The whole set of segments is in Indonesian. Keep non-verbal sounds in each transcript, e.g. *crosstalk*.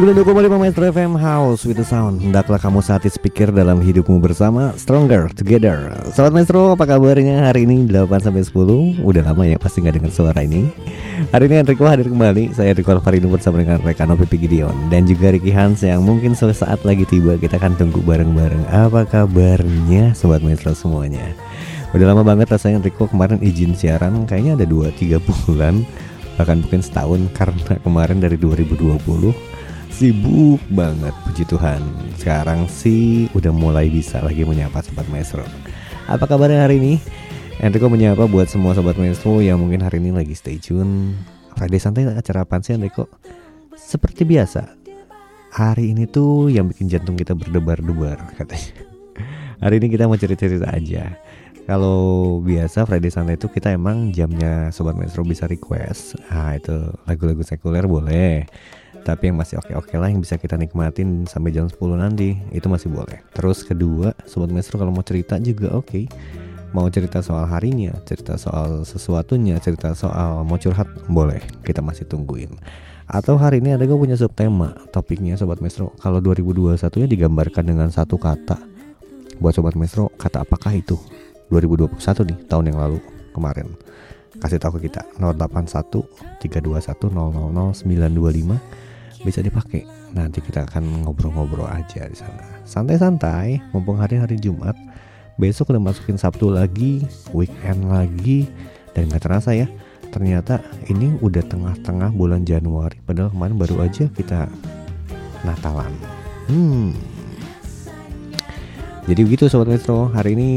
92,5 Metro FM House with the Sound. Hendaklah kamu saat speaker dalam hidupmu bersama Stronger Together. Sobat Maestro apa kabarnya hari ini? 8-10 Udah lama ya pasti nggak dengar suara ini. Hari ini Enrico hadir kembali. Saya Enrico Alvarino bersama dengan rekan Pipi Gideon Dan juga Ricky Hans yang mungkin sesaat lagi tiba. Kita akan tunggu bareng-bareng. Apa kabarnya Sobat Maestro semuanya? Udah lama banget rasanya Enrico kemarin izin siaran. Kayaknya ada 2-3 bulan. Bahkan mungkin setahun. Karena kemarin dari 2020 sibuk banget puji Tuhan. Sekarang sih udah mulai bisa lagi menyapa Sobat Maestro. Apa kabarnya hari ini? Enrico menyapa buat semua Sobat Maestro yang mungkin hari ini lagi stay tune. Friday Santai acara apa sih Enrico? Seperti biasa Hari ini tuh yang bikin jantung kita berdebar-debar katanya. Hari ini kita mau cerita-cerita aja. Kalau biasa Friday Santai itu kita emang jamnya Sobat Maestro bisa request. Ah itu lagu-lagu sekuler boleh tapi yang masih oke-oke lah yang bisa kita nikmatin sampai jam 10 nanti itu masih boleh. Terus kedua sobat maestro kalau mau cerita juga oke. Okay. mau cerita soal harinya cerita soal sesuatunya cerita soal mau curhat boleh. Kita masih tungguin. Atau hari ini ada gue punya subtema topiknya sobat maestro. Kalau 2021 nya digambarkan dengan satu kata. Buat sobat maestro kata apakah itu? 2021 nih tahun yang lalu kemarin. Kasih tahu ke kita 081 321 000 925 bisa dipakai. Nanti kita akan ngobrol-ngobrol aja di sana. Santai-santai, mumpung hari-hari Jumat. Besok udah masukin Sabtu lagi, weekend lagi, dan nggak terasa ya. Ternyata ini udah tengah-tengah bulan Januari, padahal kemarin baru aja kita Natalan. Hmm. Jadi begitu Sobat Metro, hari ini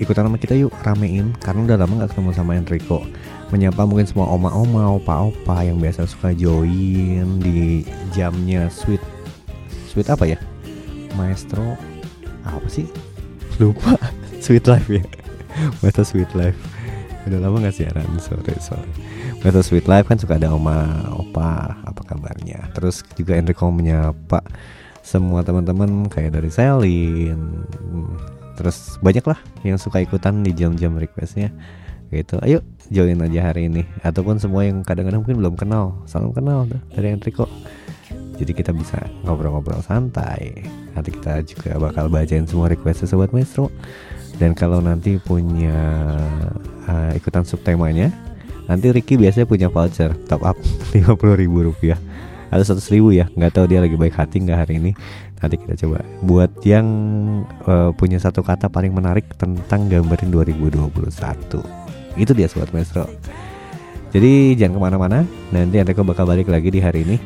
ikutan sama kita yuk ramein karena udah lama gak ketemu sama Enrico menyapa mungkin semua oma-oma, opa-opa yang biasa suka join di jamnya sweet sweet apa ya? Maestro apa sih? Lupa. *laughs* Sweet Life ya. Maestro Sweet Life. Udah lama gak siaran, sorry sorry. Maestro Sweet Life kan suka ada oma, opa, apa kabarnya? Terus juga Enrico menyapa semua teman-teman kayak dari Selin. Terus banyak lah yang suka ikutan di jam-jam requestnya gitu. Ayo join aja hari ini. Ataupun semua yang kadang-kadang mungkin belum kenal. Salam kenal dari Enrico jadi kita bisa ngobrol-ngobrol santai. Nanti kita juga bakal bacain semua request sobat maestro. Dan kalau nanti punya uh, ikutan subtemanya nanti Ricky biasanya punya voucher top up *laughs* lima puluh ribu rupiah. Atau seratus ribu ya nggak tahu dia lagi baik hati nggak hari ini. Nanti kita coba. Buat yang uh, punya satu kata paling menarik tentang gambarin 2021 itu dia sobat maestro. Jadi jangan ke mana-mana. Nanti Enrico bakal balik lagi di hari ini.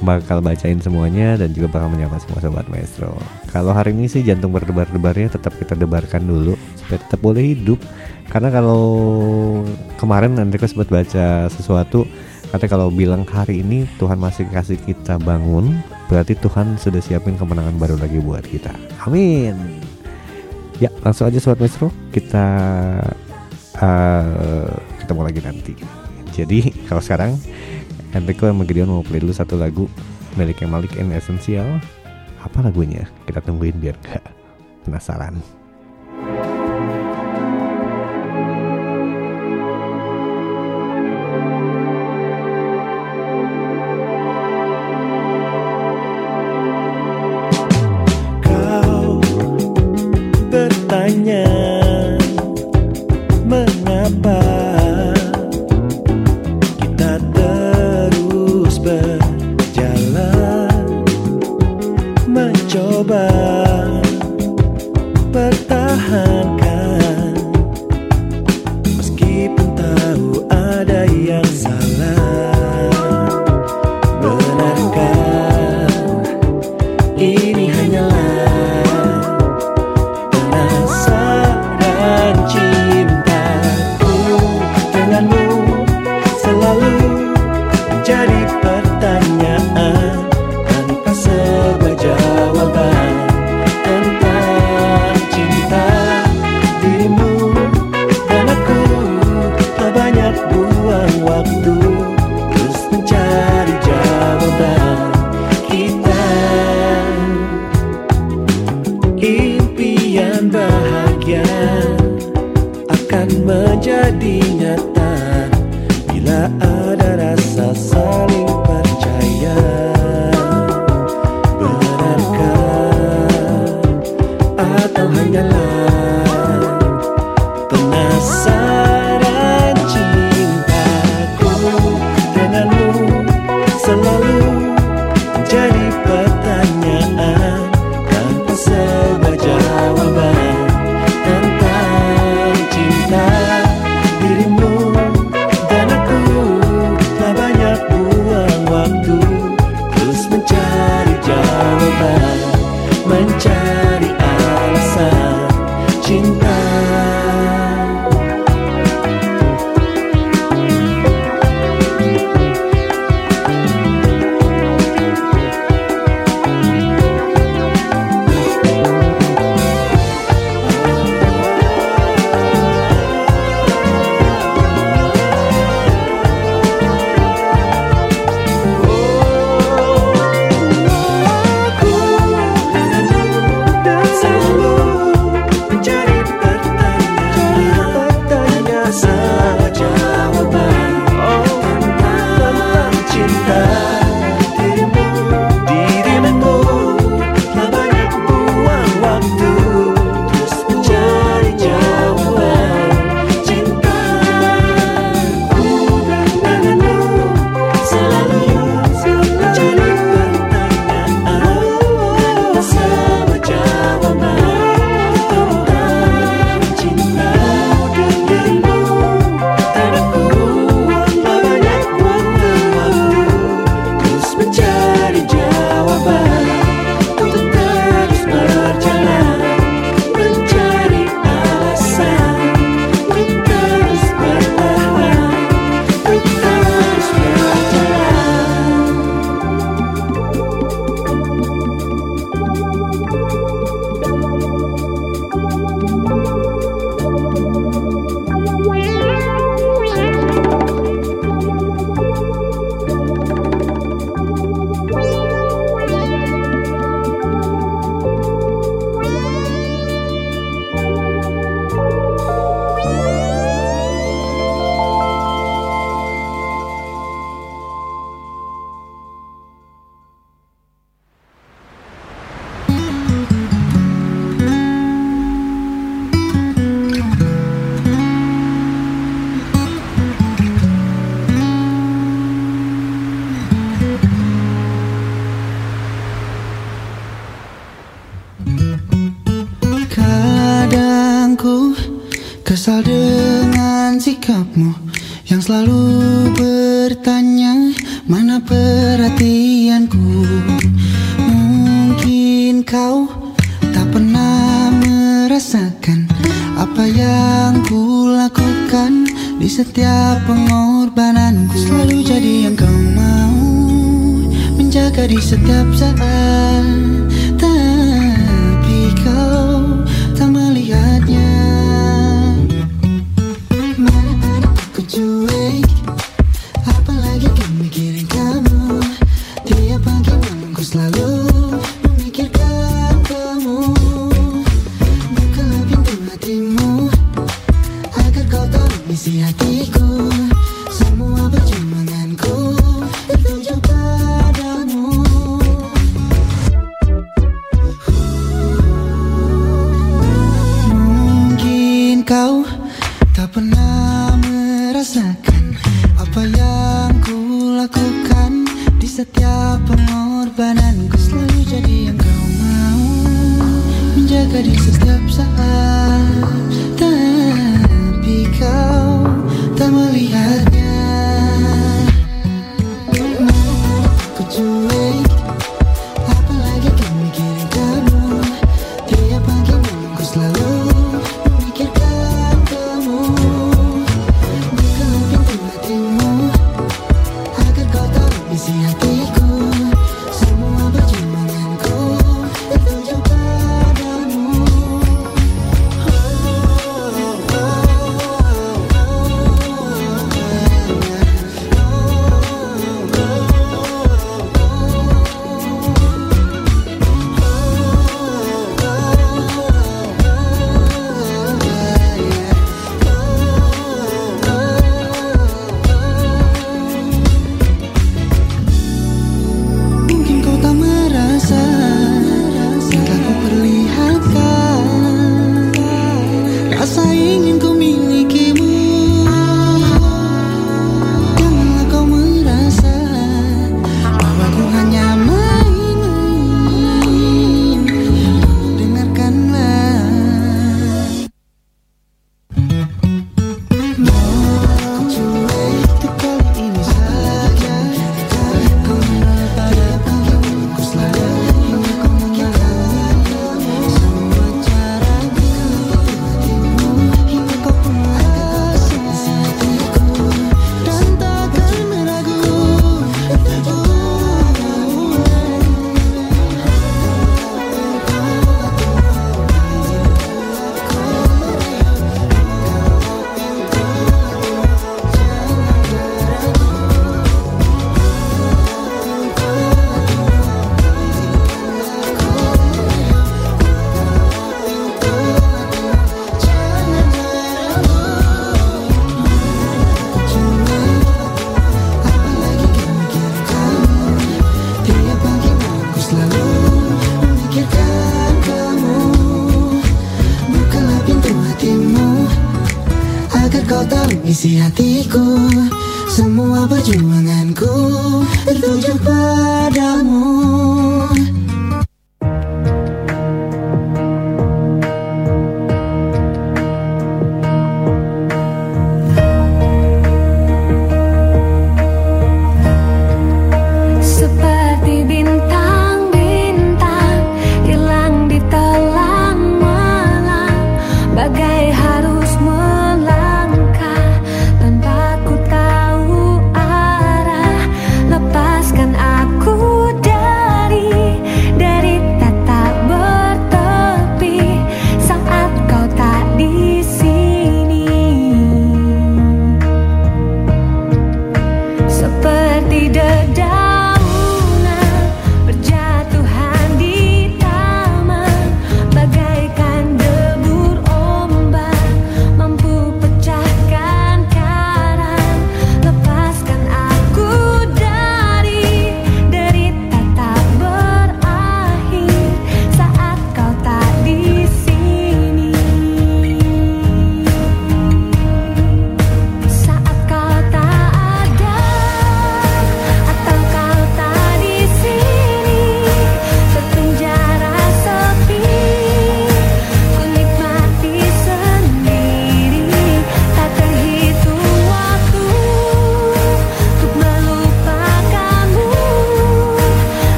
Bakal bacain semuanya dan juga bakal menyapa semua sobat maestro. Kalau hari ini sih jantung berdebar-debarnya tetap kita debarkan dulu. Supaya tetap boleh hidup. Karena kalau kemarin Enrico sempat baca sesuatu katanya kalau bilang hari ini Tuhan masih kasih kita bangun berarti Tuhan sudah siapin kemenangan baru lagi buat kita. Amin. Ya langsung aja sobat maestro. Kita uh, ketemu lagi nanti. Jadi kalau sekarang Enrico yang Gideon mau play dulu satu lagu milik Malik and Essential. Apa lagunya? Kita tungguin biar gak penasaran.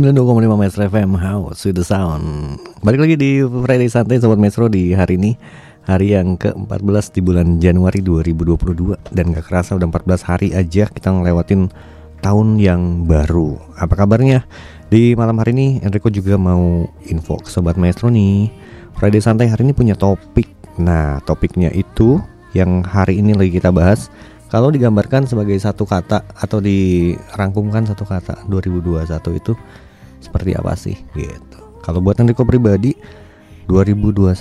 92,5 Metro FM House with the Sound. Balik lagi di Friday Santai Sobat Metro di hari ini Hari yang ke-14 di bulan Januari 2022 Dan gak kerasa udah 14 hari aja kita ngelewatin tahun yang baru. Apa kabarnya? Di malam hari ini Enrico juga mau info ke Sobat Metro nih. Friday Santai hari ini punya topik. Nah topiknya itu yang hari ini lagi kita bahas. Kalau digambarkan sebagai satu kata atau dirangkumkan satu kata 2021 itu seperti apa sih? Gitu. Kalau buat Enrico pribadi 2021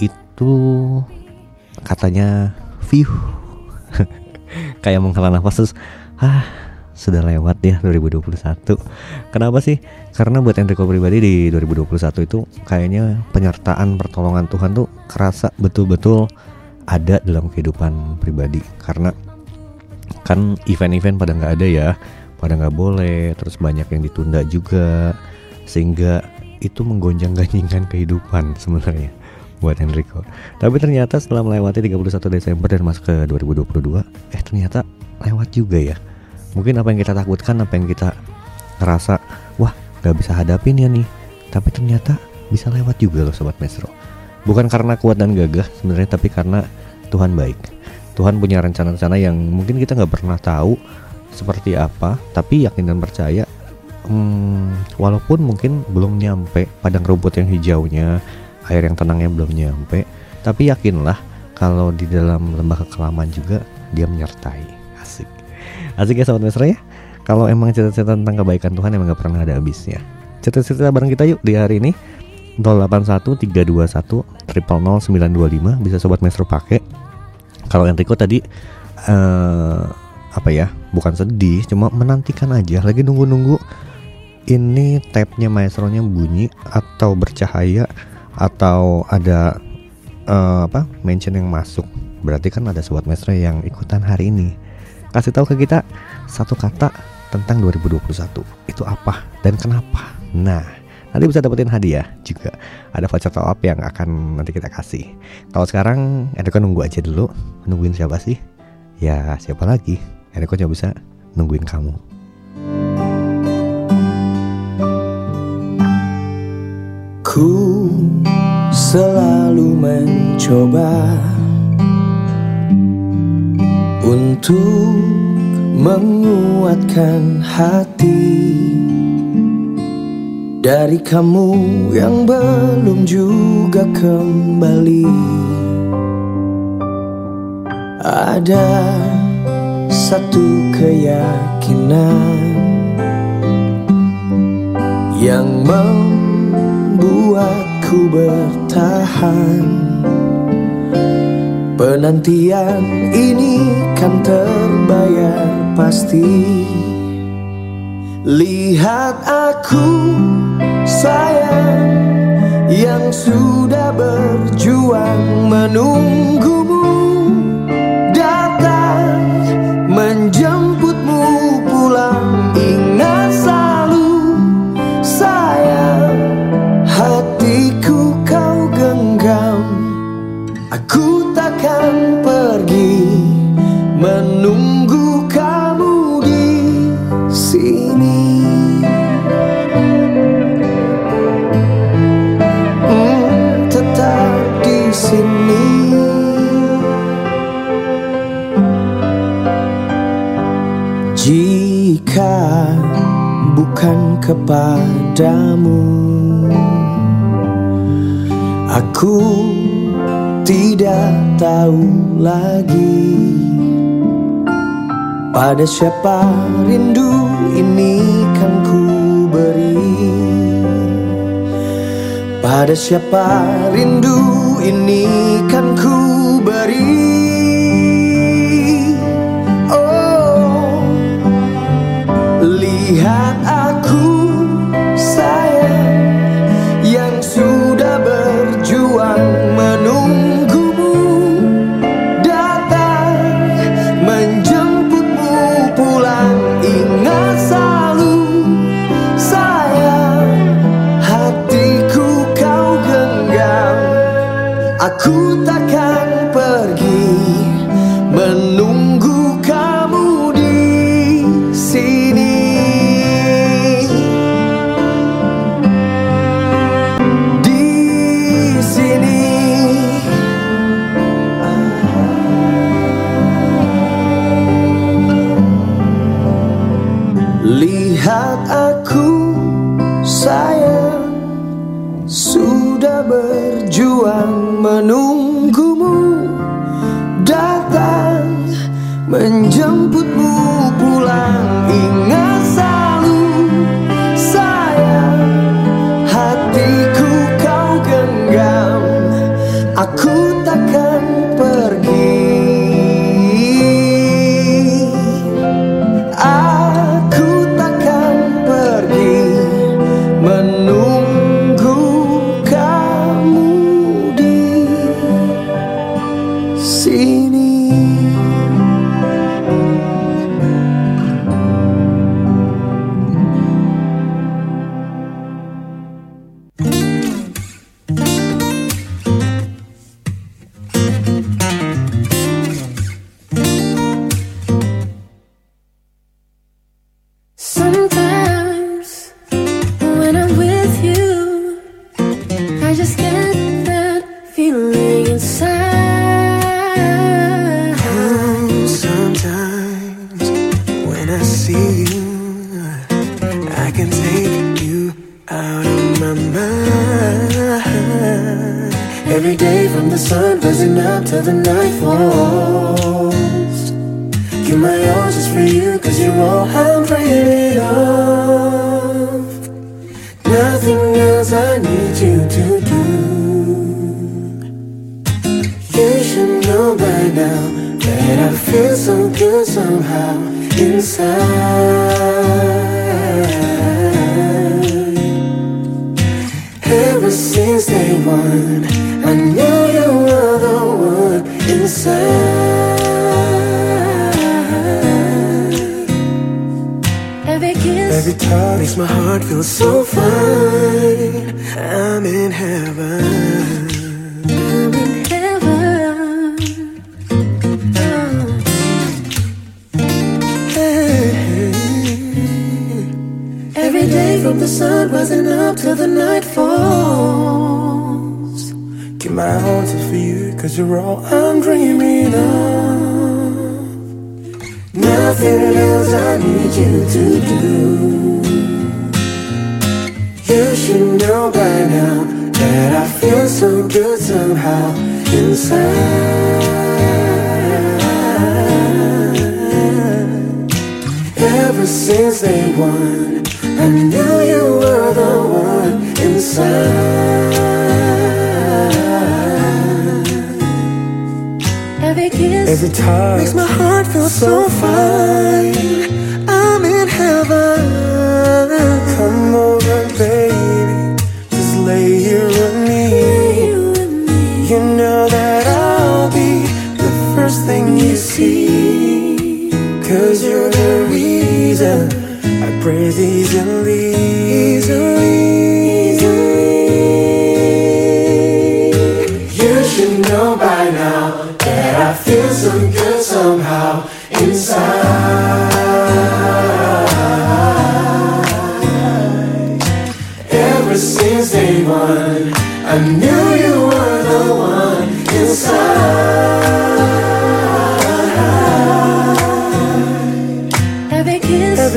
itu katanya view. *laughs* Kayak menghela nafas terus ah sudah lewat ya 2021 Kenapa sih? Karena buat Enrico pribadi di 2021 itu kayaknya penyertaan pertolongan Tuhan tuh kerasa betul-betul ada dalam kehidupan pribadi. Karena kan event-event pada nggak ada ya pada nggak boleh terus banyak yang ditunda juga sehingga itu menggonjang-ganjingkan kehidupan sebenarnya buat Enrico. Tapi ternyata setelah melewati 31 Desember dan masuk ke 2022 eh ternyata lewat juga ya. Mungkin apa yang kita takutkan apa yang kita ngerasa wah nggak bisa hadapin ya nih. Tapi ternyata bisa lewat juga loh sobat Mesro Bukan karena kuat dan gagah sebenarnya tapi karena Tuhan baik. Tuhan punya rencana-rencana yang mungkin kita nggak pernah tahu seperti apa, tapi yakin dan percaya. Hmm, walaupun mungkin belum nyampe padang rumput yang hijaunya, air yang tenangnya belum nyampe, tapi yakinlah kalau di dalam lembah kekelaman juga dia menyertai. Asik. Asik ya sahabat mesra ya. Kalau emang cerita-cerita tentang kebaikan Tuhan emang gak pernah ada habisnya. Cerita-cerita bareng kita yuk di hari ini 081 321 925 bisa sobat Maestro pakai. Kalau Enrico tadi uh, apa ya? Bukan sedih, cuma menantikan aja. Lagi nunggu-nunggu ini tabnya maestronya bunyi atau bercahaya atau ada uh, apa mention yang masuk. Berarti kan ada sobat maestro yang ikutan hari ini. Kasih tahu ke kita satu kata tentang 2021 itu apa dan kenapa. Nah, Nanti bisa dapetin hadiah juga. Ada voucher top up yang akan nanti kita kasih. Kalau sekarang Enrico nunggu aja dulu. Nungguin siapa sih? Ya siapa lagi? Enrico cuma bisa nungguin kamu. Ku selalu mencoba untuk menguatkan hati dari kamu yang belum juga kembali Ada satu keyakinan Yang membuatku bertahan. Penantian ini kan terbayar pasti. Lihat aku sayang Yang sudah berjuang menunggumu kepadamu, aku tidak tahu lagi pada siapa rindu ini kan ku beri. Pada siapa rindu ini kan ku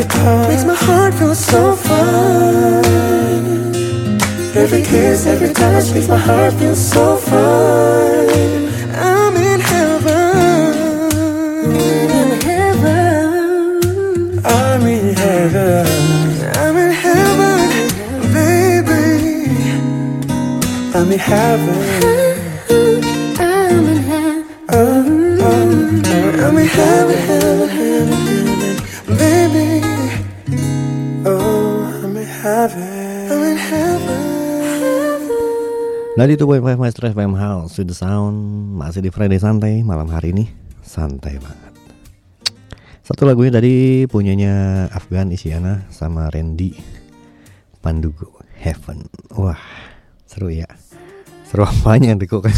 because Makes my heart feel so fine. Every kiss, every touch Makes my heart feel so fine. I'm in heaven. I'm in heaven. I'm in heaven. I'm in heaven, baby. I'm in heaven. I'm in heaven. Oh, oh, oh. I'm in heaven, heaven, heaven. 92.5 Maestro FM House with the Sound. Masih di Friday Santai malam hari ini Santai banget. Satu lagunya dari punyanya Afgan Isyana sama Randy Pandugo Heaven. Wah seru ya. Seru apanya kan?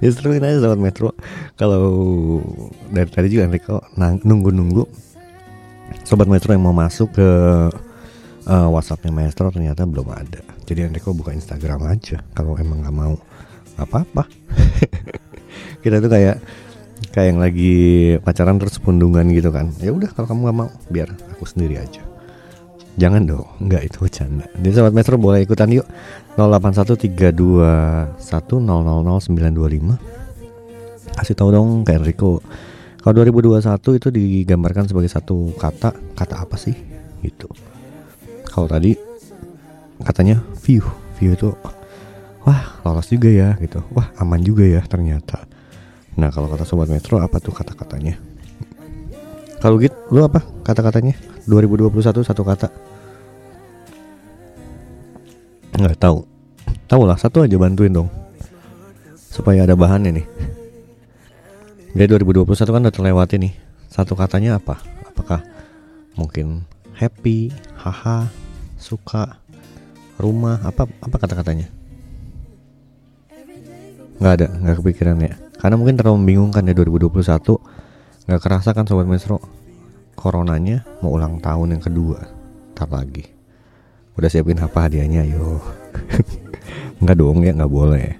Ya seruin aja Sobat Metro Kalau dari tadi juga Enrico nunggu-nunggu. Sobat Metro yang mau masuk ke uh, WhatsAppnya Maestro ternyata belum ada. Jadi Enrico buka Instagram aja kalau emang nggak mau apa-apa. *laughs* kita tuh kayak kayak yang lagi pacaran terus pundungan gitu kan. Ya udah kalau kamu nggak mau biar aku sendiri aja. Jangan dong, nggak itu bercanda. Jadi sobat Maestro boleh ikutan yuk 081321000925. Kasih tau dong kayak Enrico. Kalau 2021 itu digambarkan sebagai satu kata, kata apa sih? Gitu kalau tadi katanya view view itu wah lolos juga ya gitu. Wah aman juga ya ternyata. Nah kalau kata sobat metro apa tuh kata-katanya? Kalau gitu lu apa kata-katanya? 2021 satu kata? Nggak tahu. Tahu lah satu aja bantuin dong. Supaya ada bahannya nih. Jadi 2021 kan udah terlewati nih. Satu katanya apa? Apakah mungkin happy haha suka rumah apa apa kata-katanya? Nggak ada nggak kepikiran ya. Karena mungkin terlalu membingungkan ya 2021 nggak kerasa kan sobat mesro coronanya mau ulang tahun yang kedua. Ntar lagi. Udah siapin apa hadiahnya? Yo *laughs* nggak dong ya nggak boleh.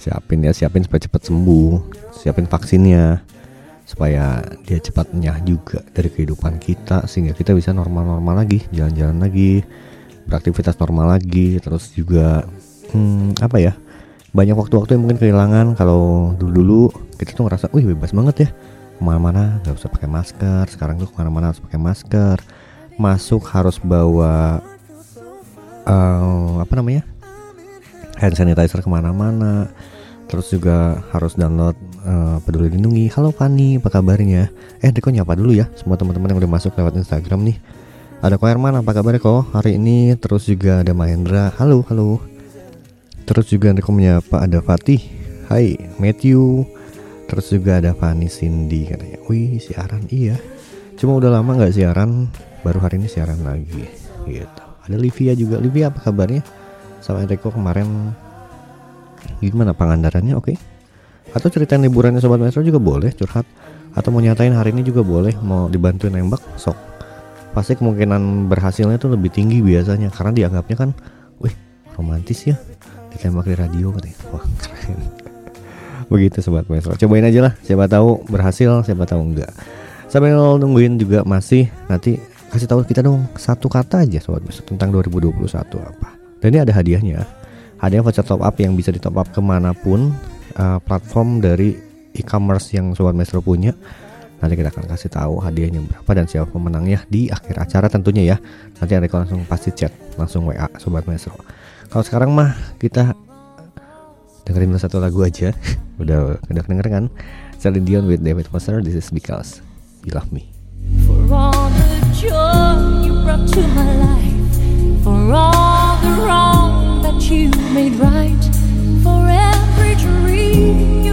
Siapin ya siapin supaya cepat sembuh. Siapin vaksinnya. Supaya dia cepat nyah juga dari kehidupan kita sehingga kita bisa normal-normal lagi jalan-jalan lagi beraktivitas normal lagi terus juga hmm, apa ya banyak waktu-waktu yang mungkin kehilangan. Kalau dulu-dulu kita tuh ngerasa wih bebas banget ya ke mana-mana nggak usah pakai masker sekarang tuh ke mana-mana harus pakai masker. Masuk harus bawa uh, apa namanya hand sanitizer ke mana-mana terus juga harus download uh, peduli lindungi. Halo Fani apa kabarnya? Eh Riko nyapa dulu ya semua teman-teman yang udah masuk lewat Instagram nih ada Ko Herman apa kabar kok hari ini terus juga ada Mahendra. Halo halo. Terus juga Riko menyapa ada Fatih. Hai Matthew. Terus juga ada Fani Cindy katanya. Wih siaran iya. Cuma udah lama nggak siaran baru hari ini siaran lagi gitu. Ada Livia juga. Livia apa kabarnya? Sama Enrico kemarin. Gimana pangandarannya? Oke. Atau ceritain liburannya sobat maestro juga boleh curhat. Atau mau nyatain hari ini juga boleh mau dibantuin nembak sok pasti kemungkinan berhasilnya tuh lebih tinggi biasanya. Karena dianggapnya kan wih romantis ya. Ditembak di radio katanya. Wah keren. *laughs* Begitu sobat maestro. Cobain aja lah. Siapa tahu berhasil siapa tahu enggak. Sambil nungguin juga masih nanti kasih tahu kita dong satu kata aja sobat maestro tentang 2021 apa. Dan ini ada hadiahnya. Hadiah voucher top up yang bisa di top up ke mana pun uh, platform dari e-commerce yang sobat maestro punya nanti kita akan kasih tahu hadiahnya berapa dan siapa pemenangnya di akhir acara tentunya ya. Nanti Enrico langsung pasti chat langsung WA sobat maestro. Kalau sekarang mah kita dengerin satu lagu aja. *laughs* Udah udah denger kan Celine Dion with David Foster This is because you love me. For all the joy you brought to my life, for all the wrong that you made right, for every dream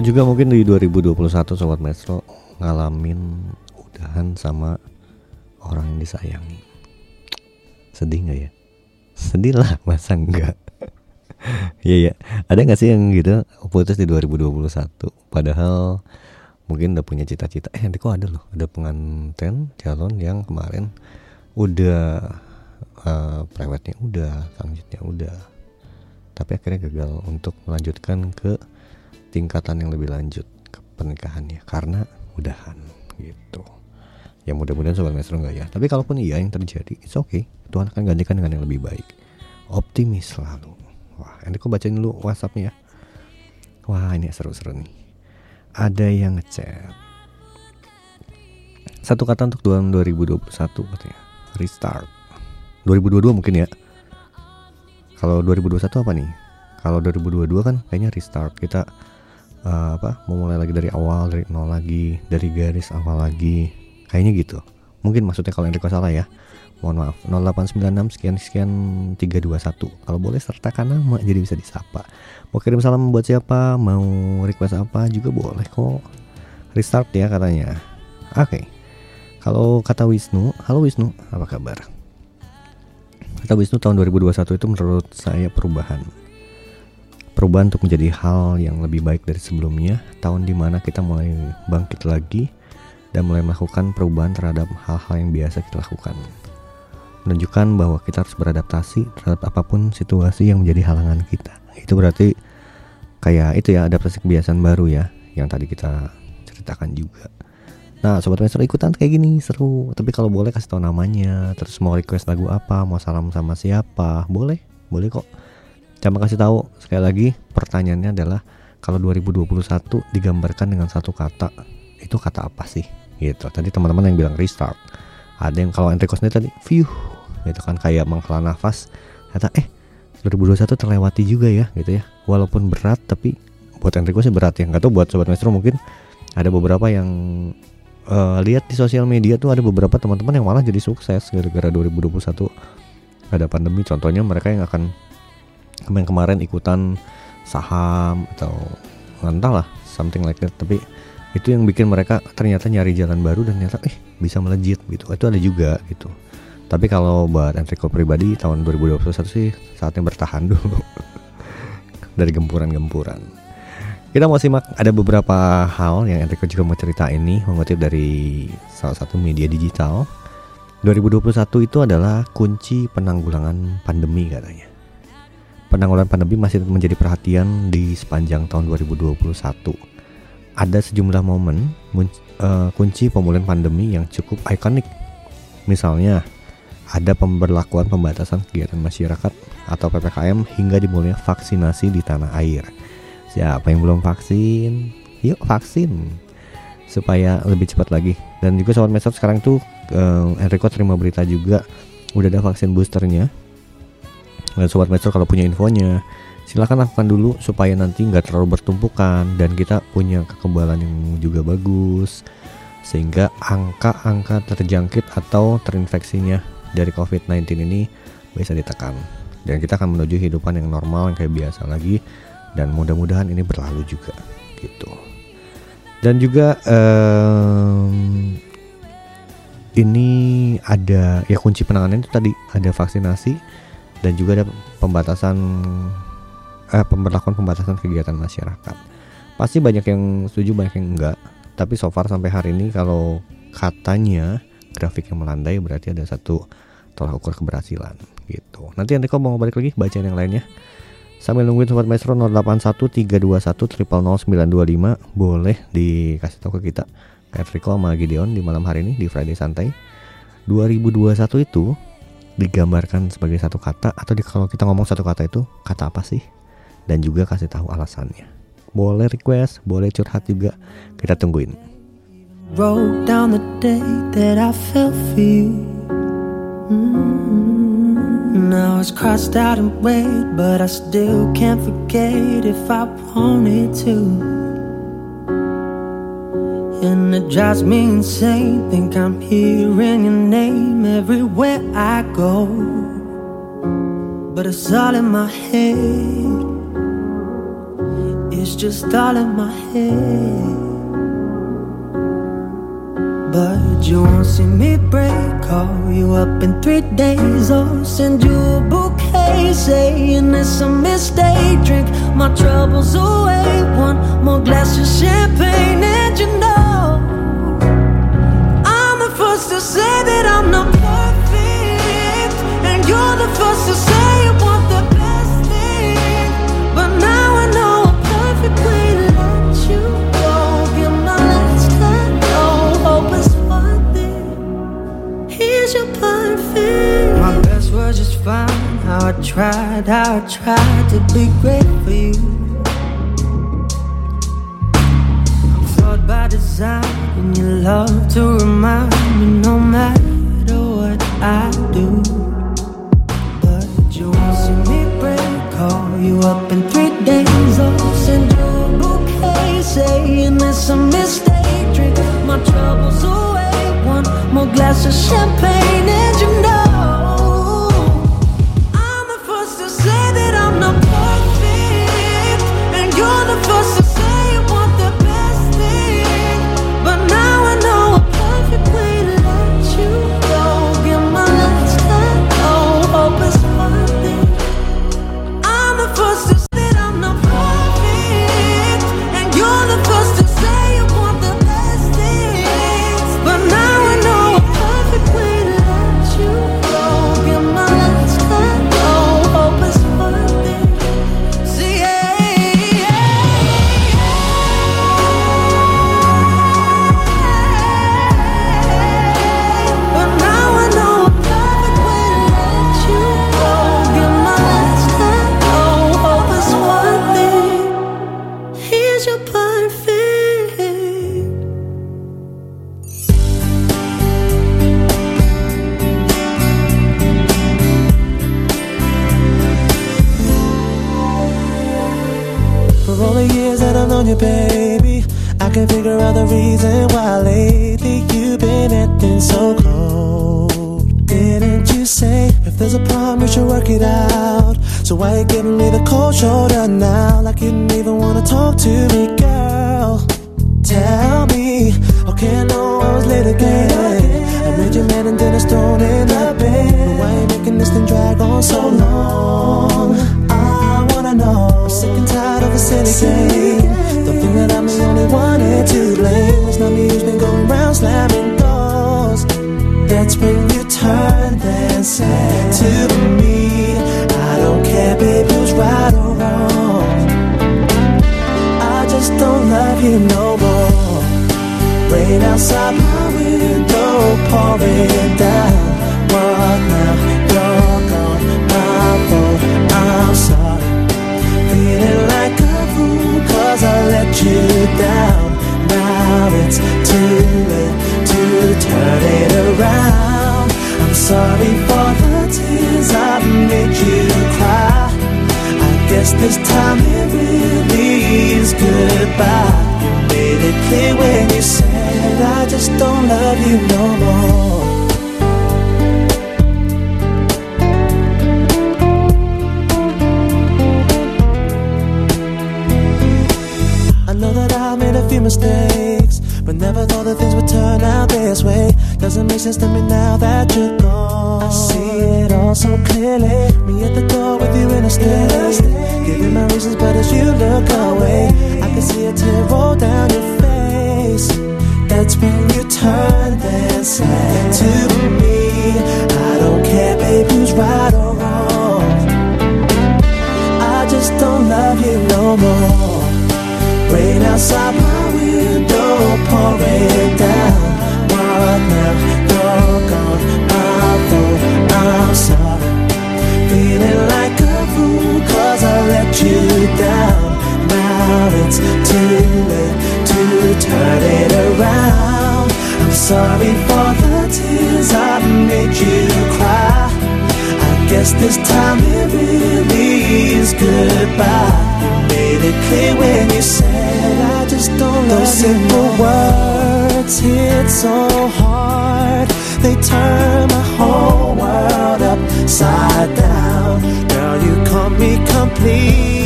Atau juga mungkin di 2021 Sobat Metro ngalamin udahan sama orang yang disayangi. Sedih nggak ya? Sedih lah *laughs* masa enggak Iya ya Ada nggak sih yang gitu putus di 2021 Padahal mungkin udah punya cita-cita. Eh nanti kok ada loh Ada pengantin calon yang kemarin Udah eh, Prewednya udah Sangjitnya udah. Tapi akhirnya gagal untuk melanjutkan ke tingkatan yang lebih lanjut ke pernikahannya karena udahan gitu. Ya mudah-mudahan sobat maestro enggak ya. Tapi kalaupun iya yang terjadi it's okay. Tuhan akan gantikan dengan yang lebih baik. Optimis selalu. Wah ini kok bacain dulu whatsappnya ya? Wah ini seru-seru nih. Ada yang ngechat. Satu kata untuk tahun 2021 katanya. Restart. 2022 mungkin ya. Kalau 2021 apa nih? Kalau 2022 kan kayaknya restart. Kita eh, apa memulai lagi dari awal dari nol lagi dari garis awal lagi. Kayaknya gitu. Mungkin maksudnya kalau Enrico salah ya. Mohon maaf. 0896 sekian sekian 321 kalau boleh sertakan nama jadi bisa disapa. Mau kirim salam buat siapa mau request apa juga boleh kok. Restart ya katanya. Oke. Kalau kata Wisnu, halo Wisnu, apa kabar? Kata Wisnu tahun 2021 itu menurut saya perubahan. Perubahan untuk menjadi hal yang lebih baik dari sebelumnya, tahun di mana kita mulai bangkit lagi dan mulai melakukan perubahan terhadap hal-hal yang biasa kita lakukan. Menunjukkan bahwa kita harus beradaptasi terhadap apa pun situasi yang menjadi halangan kita. Itu berarti kayak itu ya adaptasi kebiasaan baru ya, yang tadi kita ceritakan juga. Nah, sobat maestro ikutan kayak gini seru. Tapi kalau boleh kasih tahu namanya, terus mau request lagu apa, mau salam sama siapa, boleh, boleh kok. Coba kasih tahu sekali lagi. Pertanyaannya adalah kalau 2021 digambarkan dengan satu kata, itu kata apa sih? Gitu. Tadi teman-teman yang bilang restart. Ada yang kalau Enrico tadi, view, gitu kan kayak menghela nafas. Kata eh 2021 terlewati juga ya, gitu ya. Walaupun berat, tapi buat Enrico sih berat ya. Nggak tahu buat sobat maestro mungkin ada beberapa yang uh, lihat di sosial media tuh ada beberapa teman-teman yang malah jadi sukses gara-gara 2021 ada pandemi contohnya mereka yang akan kemarin-kemarin ikutan saham atau entah lah something like that. Tapi itu yang bikin mereka ternyata nyari jalan baru dan ternyata eh bisa melejit gitu. Itu ada juga gitu. Tapi kalau buat Enrico pribadi tahun 2021 sih saatnya bertahan *laughs* dulu. Dari gempuran-gempuran. Kita mau simak ada beberapa hal yang Enrico juga mau cerita ini mengutip dari salah satu media digital. 2021 itu adalah kunci penanggulangan pandemi katanya. Penanggulangan pandemi masih menjadi perhatian di sepanjang tahun 2021. Ada sejumlah momen uh, kunci pemulihan pandemi yang cukup ikonik. Misalnya, ada pemberlakuan pembatasan kegiatan masyarakat atau PPKM hingga dimulainya vaksinasi di tanah air Siapa yang belum vaksin? Yuk vaksin supaya lebih cepat lagi. Dan juga sobat mesot sekarang tuh uh, Enrico terima berita juga udah ada vaksin boosternya. Dan sobat mesot kalau punya infonya silahkan lakukan dulu supaya nanti nggak terlalu bertumpukan dan kita punya kekebalan yang juga bagus sehingga angka-angka terjangkit atau terinfeksinya dari COVID-19 ini bisa ditekan. Dan kita akan menuju kehidupan yang normal yang kayak biasa lagi dan mudah-mudahan ini berlalu juga gitu. Dan juga um, ini ada ya kunci penanganan itu tadi ada vaksinasi dan juga ada pembatasan eh, pemberlakuan pembatasan kegiatan masyarakat. Pasti banyak yang setuju banyak yang enggak. Tapi so far sampai hari ini kalau katanya grafik yang melandai berarti ada satu tolak ukur keberhasilan gitu. Nanti nanti kau mau balik lagi bacaan yang lainnya. Sambil nungguin Sobat Maestro 081321000925 Boleh dikasih tahu ke kita. Kayak Rico sama Gideon di malam hari ini di Friday Santai. 2021 itu digambarkan sebagai satu kata Atau di, kalau kita ngomong satu kata itu kata apa sih? Dan juga kasih tahu alasannya. Boleh request, boleh curhat juga. Kita tungguin. And it drives me insane. Think I'm hearing your name everywhere I go. But it's all in my head. It's just all in my head. But you won't see me break. Call you up in three days or send you a bouquet saying it's a mistake. Drink my troubles away. One more glass of champagne, and you know first to say that I'm not perfect, and you're the first to say you want the best thing. But now I know a perfect way to let you go. Give my last hello, oh, hope it's worth it. Here's your perfect. My best was just fine. How I tried, how I tried to be great for you. By design, and you love to remind a tear roll down your face. That's when you turned and said to me, I don't care, babe, who's right or wrong. I just don't love you no more. Rain outside my window, pouring down. What now? You're gone, my fault. I'm sorry. Feeling like a fool, cause I let you down. Now it's too late to turn it around. I'm sorry for the tears I've made you cry. I guess this time it really is goodbye. You made it clear when you said I just don't love Those simple words hit so hard. They turn my whole world upside down. Girl, you caught me completely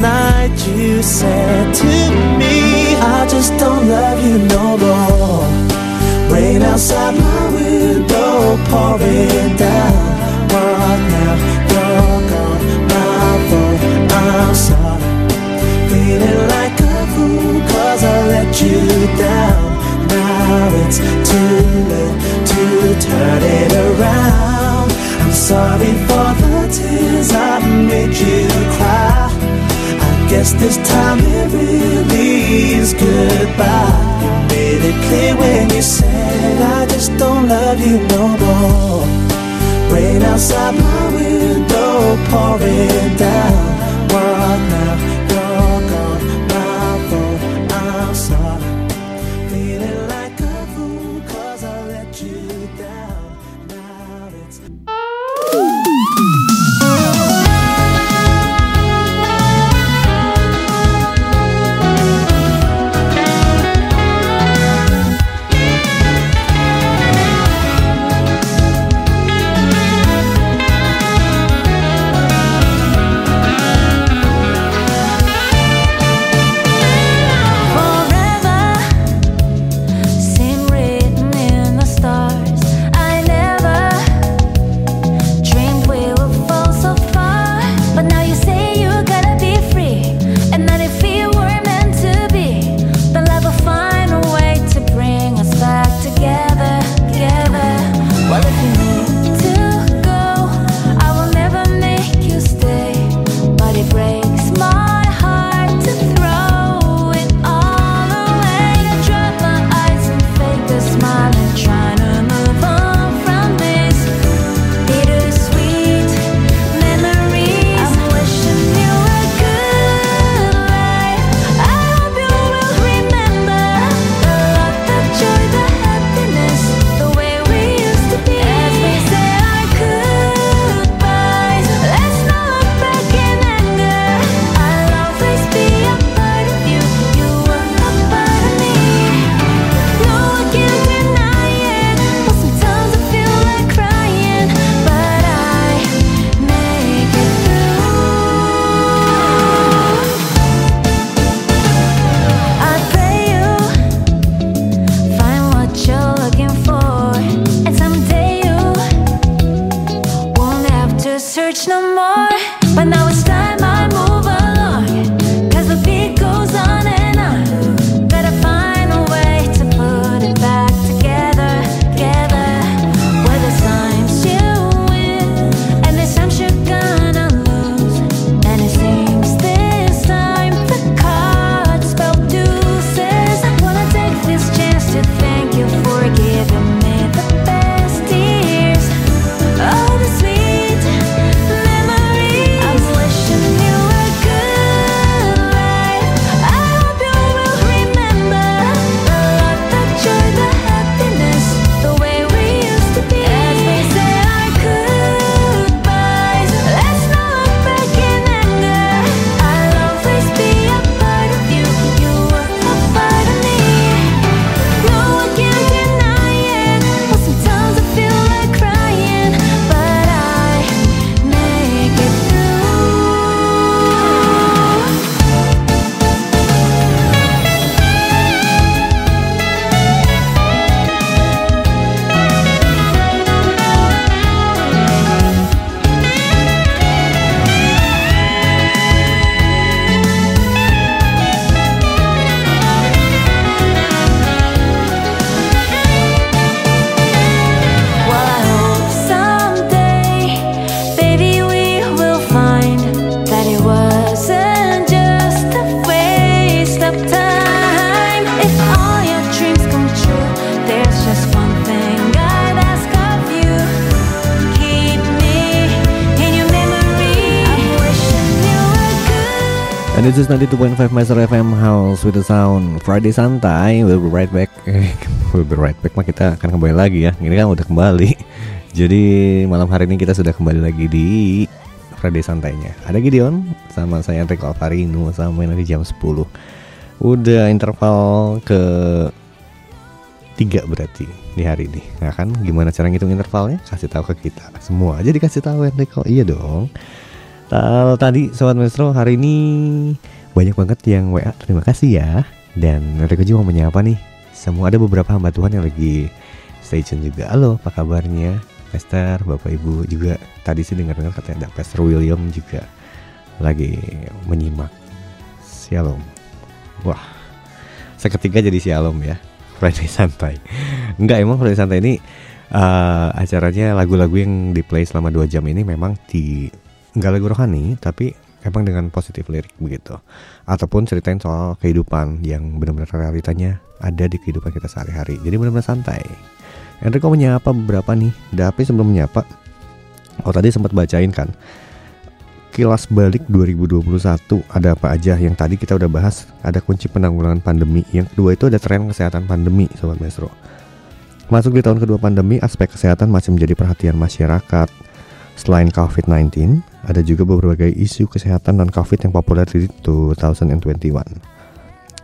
night you said to me, I just don't love you no more. Rain outside my window, pouring down. What now? You're gone, my fault. I'm sorry. Feeling like a fool, cause I let you down. Now it's too late to turn it around. I'm sorry for the tears I made you cry. Guess this time it really is goodbye. You made it clear when you said I just don't love you no more. Rain outside my window, pouring down. What now? Is 92.5 Master FM House with the Sound. Friday Santai We'll be right back. *laughs* Eh, We'll be right back mah kita akan kembali lagi ya. Ini kan udah kembali. *laughs* Jadi malam hari ini kita sudah kembali lagi di Friday Santainya. Ada Gideon sama saya Enrico Alvarino Sampai nanti jam 10 Udah interval ke tiga berarti di hari ini. Nah kan gimana cara ngitung intervalnya? Kasih tahu ke kita. Semua aja dikasih tahu Enrico. Iya dong kalau tadi Sobat Maestro hari ini banyak banget yang WA terima kasih ya. Dan Riko juga mau menyapa nih. Semua ada beberapa hamba Tuhan yang lagi stay tune juga. Halo apa kabarnya? Pastor, Bapak Ibu juga. Tadi sih dengar-dengar katanya ada Pastor William juga Lagi menyimak. Shalom. Wah Seketika jadi shalom ya. Friday Santai. Enggak emang Friday Santai ini uh, Acaranya lagu-lagu yang di play selama 2 jam ini memang di nggak lagu rohani tapi emang dengan positif lirik begitu. Ataupun ceritain soal kehidupan yang benar-benar realitanya ada di kehidupan kita sehari-hari. Jadi benar-benar santai. Enrico menyapa beberapa nih tapi sebelum menyapa oh tadi sempat bacain kan kilas balik 2021 ada apa aja? Yang tadi kita udah bahas ada kunci penanggulangan pandemi. Yang kedua itu ada tren kesehatan pandemi sobat maestro. Masuk di tahun kedua pandemi aspek kesehatan masih menjadi perhatian masyarakat. Selain COVID-19, ada juga berbagai isu kesehatan dan COVID yang populer di 2021.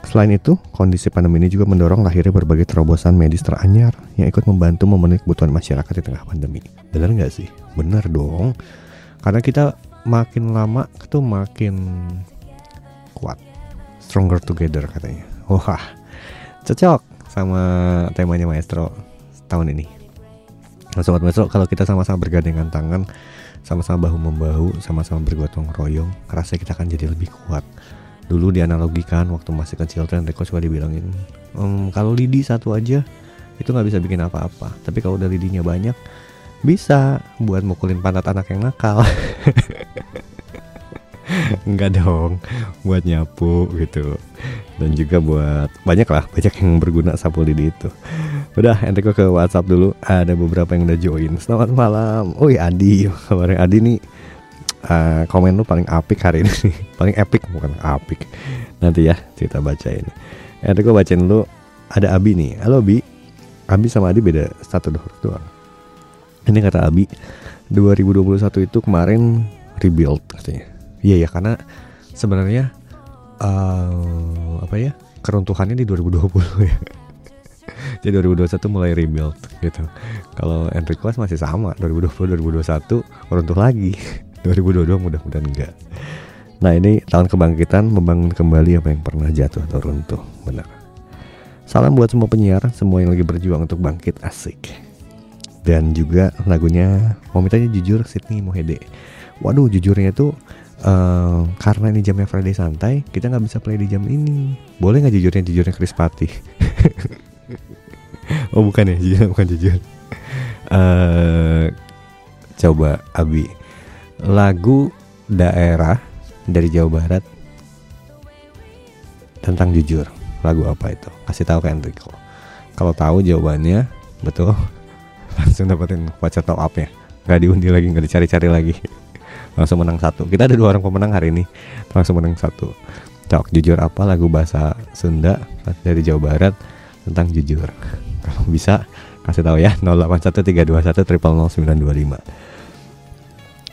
Selain itu, kondisi pandemi ini juga mendorong lahirnya berbagai terobosan medis teranyar yang ikut membantu memenuhi kebutuhan masyarakat di tengah pandemi. Benar nggak sih? Benar dong. Karena kita makin lama itu makin kuat. Stronger together katanya. Wah, cocok sama temanya maestro tahun ini. Nah, Sobat Maestro, kalau kita sama-sama bergandengan tangan, sama-sama bahu membahu, sama-sama bergotong royong, rasanya kita akan jadi lebih kuat. Dulu dianalogikan waktu masih kecil tuh Enrico suka dibilangin, "Em, kalau lidi satu aja itu nggak bisa bikin apa-apa. Tapi kalau udah lidinya banyak, bisa buat mukulin pantat anak yang nakal." *laughs* *laughs* Enggak dong, buat nyapu gitu. Dan juga buat banyak lah, banyak yang berguna sapu lidi itu. Udah, Enrico ke WhatsApp dulu. Ada beberapa yang udah join. Selamat malam. Oh Adi, *laughs* kabarnya Adi nih eh, komen lu paling apik hari ini. *laughs* paling epic bukan apik. Nanti ya kita bacain. Enrico bacain dulu. Ada Abi nih. Halo Abi. Abi sama Adi beda satu huruf doang. Ini kata Abi, 2021 itu kemarin rebuild katanya. Iya ya karena sebenarnya eh, apa ya keruntuhannya di 2020 ya. *laughs* Jadi 2021 mulai rebuild gitu. Kalau Enrico masih sama 2020 2021 runtuh lagi. *laughs* 2022 mudah-mudahan enggak. Nah ini tahun kebangkitan membangun kembali apa yang pernah jatuh atau runtuh benar. Salam buat semua penyiar, semua yang lagi berjuang untuk bangkit asik. Dan juga lagunya mau mintanya jujur Sydney Mohede. Waduh jujurnya itu eh, karena ini jamnya Friday santai, kita nggak bisa play di jam ini. Boleh nggak jujurnya jujurnya Chris Patih? *laughs* oh bukan ya, jujur bukan jujur. Eh coba Abi. Lagu daerah dari Jawa Barat tentang jujur. Lagu apa itu? Kasih tahu ke Enrico kalau tahu jawabannya betul. *laughs* Langsung dapetin voucher top up ya nggak diundi lagi nggak dicari-cari lagi langsung menang satu. Kita ada dua orang pemenang hari ini. Langsung menang satu. Cok jujur apa lagu bahasa Sunda dari Jawa Barat tentang jujur? Kalau bisa kasih tahu ya. 081321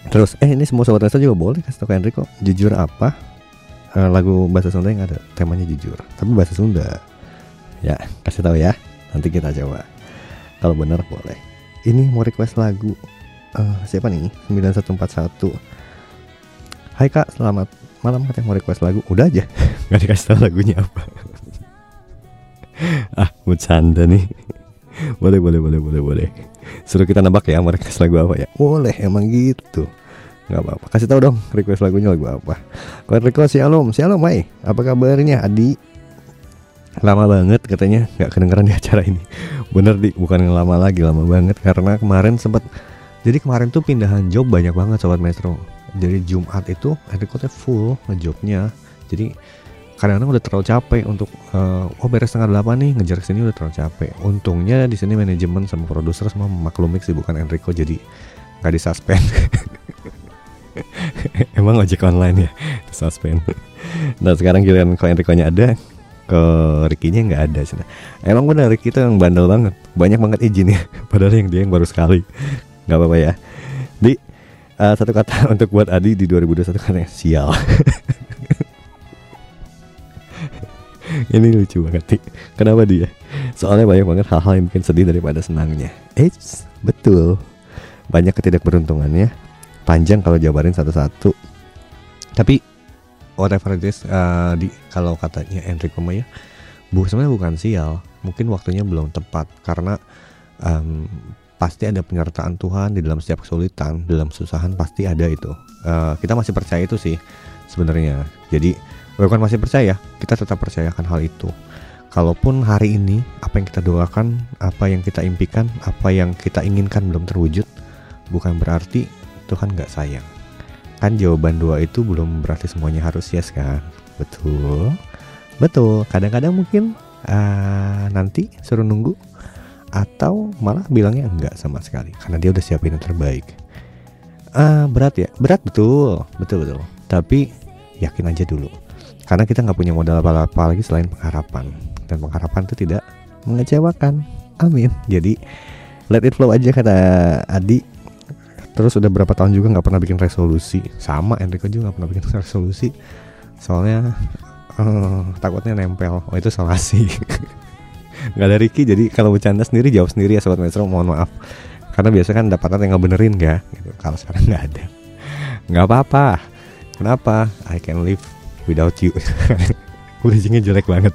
Terus eh ini semua sobat Rasa juga boleh kasih tahu ke Enrico. Jujur apa? Eh, lagu bahasa Sunda yang ada. Temanya jujur. Tapi bahasa Sunda. Ya kasih tahu ya. Nanti kita coba. Kalau benar boleh. Ini mau request lagu Eh, siapa nih? 9141 Hai kak. Selamat malam katanya mau request lagu udah aja. *laughs* Nggak dikasih tahu lagunya apa. *laughs* Ah bercanda nih. *laughs* Boleh boleh boleh boleh boleh. Suruh kita nebak ya mau request lagu apa ya? Boleh emang gitu. Nggak apa-apa. Kasih tahu dong request lagunya lagu apa. Kalau request shalom shalom hai. Apa kabarnya Adi? Lama banget katanya nggak kedengeran di acara ini. Bener di. Bukan yang lama lagi lama banget. Karena kemarin sempat jadi kemarin tuh pindahan job banyak banget sobat maestro jadi Jumat itu Enrico full ngejobnya. Jadi kadang-kadang udah terlalu capek untuk eh, oh beres setengah delapan nih ngejar ke sini udah terlalu capek. Untungnya di sini manajemen sama produser semua memaklumi sih bukan Enrico jadi nggak disuspend. *laughs* Emang ojek online ya? Suspend Nah sekarang giliran kalau Enrico-nya ada Ke Ricky-nya nggak ada Cina. Emang benar Ricky itu yang bandel banget. Banyak banget izin ya *laughs* Padahal yang dia yang baru sekali. Nggak apa-apa ya. Di eh, Satu kata *laughs* untuk buat Adi di 2021 katanya Sial. *laughs* Ini lucu banget nih. Kenapa dia? Soalnya banyak banget hal-hal yang bikin sedih daripada senangnya. Eits, betul. Banyak ketidakberuntungannya. Panjang kalau jabarin satu-satu. Tapi Whatever it is uh, di, Kalau katanya Enrico Maya bu, Sebenarnya bukan sial. Mungkin waktunya belum tepat Karena um, Pasti ada penyertaan Tuhan Di dalam setiap kesulitan Dalam susahan pasti ada itu Uh, Kita masih percaya itu sih Sebenarnya Jadi bukan masih percaya Kita tetap percayakan hal itu Kalaupun hari ini apa yang kita doakan, apa yang kita impikan, apa yang kita inginkan belum terwujud, bukan berarti Tuhan nggak sayang. Kan jawaban doa itu belum berarti semuanya harus yes kan? Betul, betul. Kadang-kadang mungkin ah, nanti suruh nunggu atau malah bilangnya enggak sama sekali karena dia udah siapin yang terbaik. Ah, berat ya, berat betul, betul betul. Tapi yakin aja dulu. Karena kita nggak punya modal apa-apa lagi selain pengharapan. Dan pengharapan itu tidak mengecewakan. Amin. Jadi let it flow aja kata Adi. Terus udah berapa tahun juga nggak pernah bikin resolusi. Sama Enrico juga nggak pernah bikin *laughs* resolusi. Soalnya eh, takutnya nempel. Oh itu salah sih *laughs* nggak ada Ricky jadi kalau bercanda sendiri jawab sendiri ya sobat Metro mohon maaf. Karena biasa kan dapatan yang ngebenerin ya gitu. kalau sekarang nggak ada. Nggak apa-apa. Kenapa? I can live without you. *laughs* Bridgingnya jelek banget.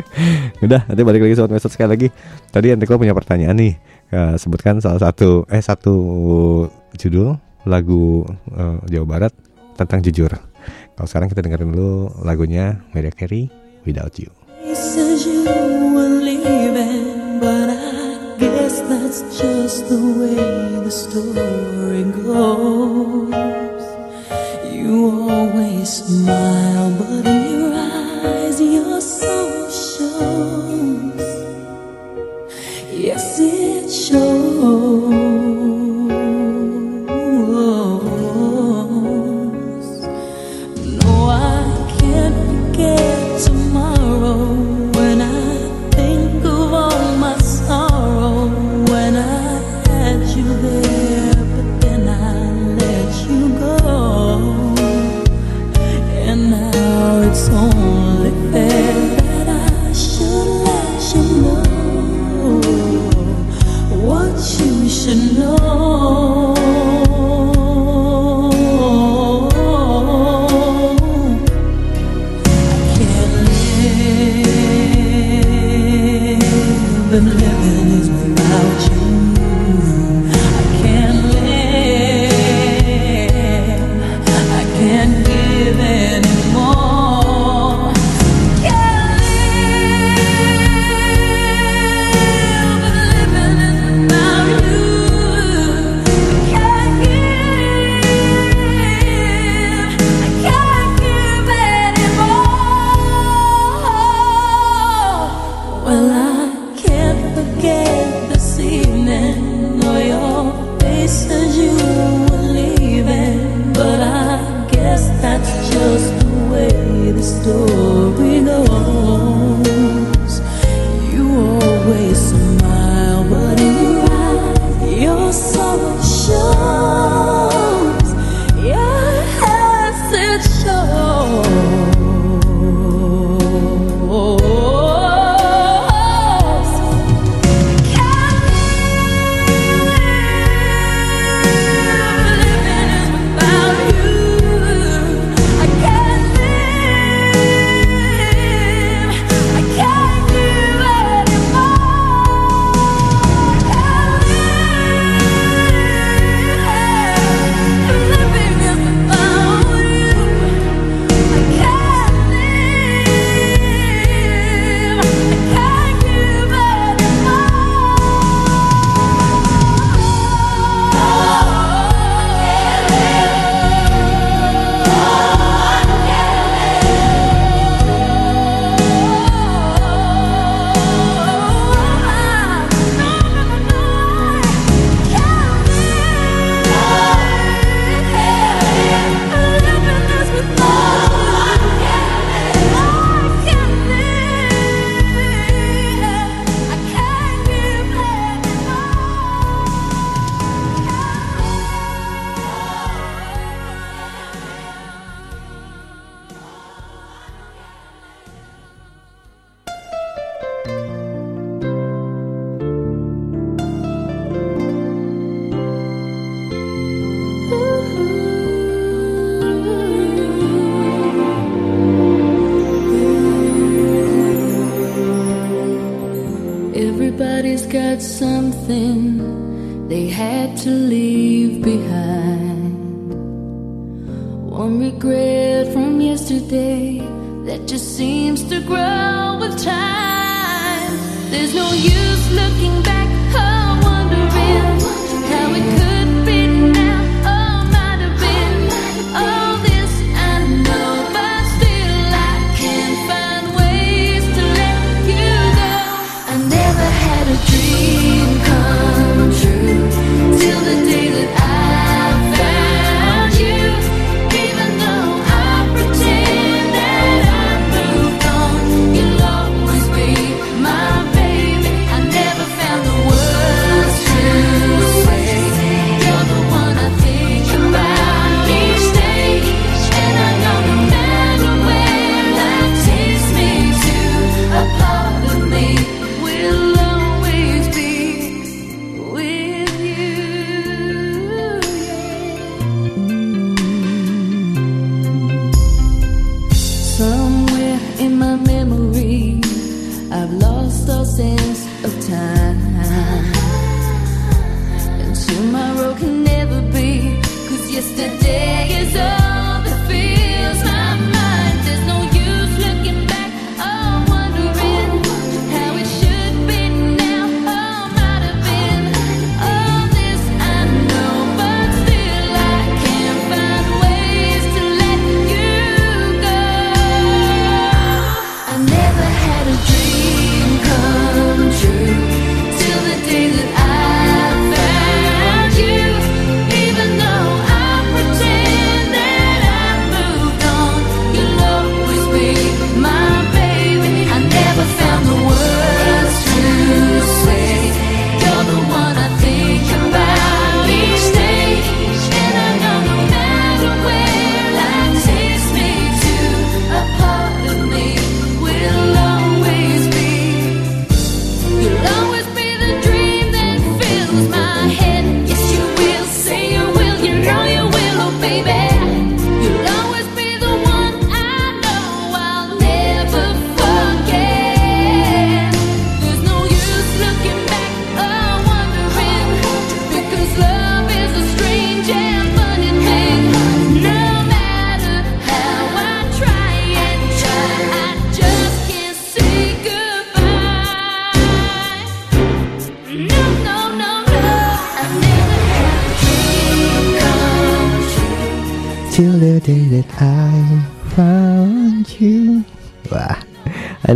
*laughs* Udah nanti balik lagi sobat Metro sekali lagi. Tadi Enrico punya pertanyaan nih. Eh, sebutkan salah satu eh satu judul lagu eh, Jawa Barat tentang jujur. Kalau sekarang kita dengerin dulu lagunya Mariah Carey Without You the story goes. You always smile, but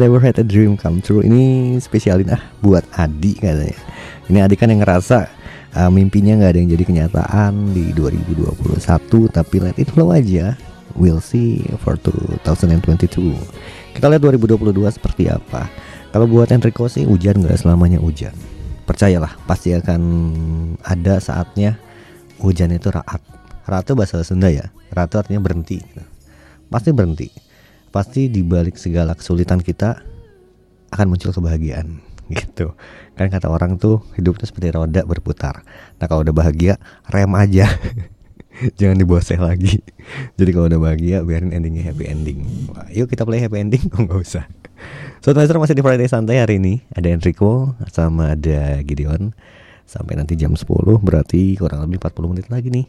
never had a dream come true. Ini spesialin ah buat Adi katanya. Ini Adi kan yang ngerasa uh, mimpinya nggak ada yang jadi kenyataan di 2021, tapi let it flow aja. We'll see for 2022. Kita lihat 2022 seperti apa. Kalau buat Enrico sih hujan nggak selamanya hujan. Percayalah, pasti akan ada saatnya hujan itu raat. Raat bahasa Sunda ya. Raat artinya berhenti. Pasti berhenti. Pasti di balik segala kesulitan kita akan muncul kebahagiaan *laughs* gitu. Kan kata orang tuh hidup itu seperti roda berputar. Nah kalau udah bahagia rem aja. *laughs* Jangan diboseh lagi. *laughs* Jadi kalau udah bahagia biarin endingnya happy ending. Wah, yuk kita play happy ending. Oh nggak usah. Sobat Maestro masih di Friday Santai hari ini Ada Enrico sama ada Gideon Sampai nanti jam 10 berarti kurang lebih 40 menit lagi nih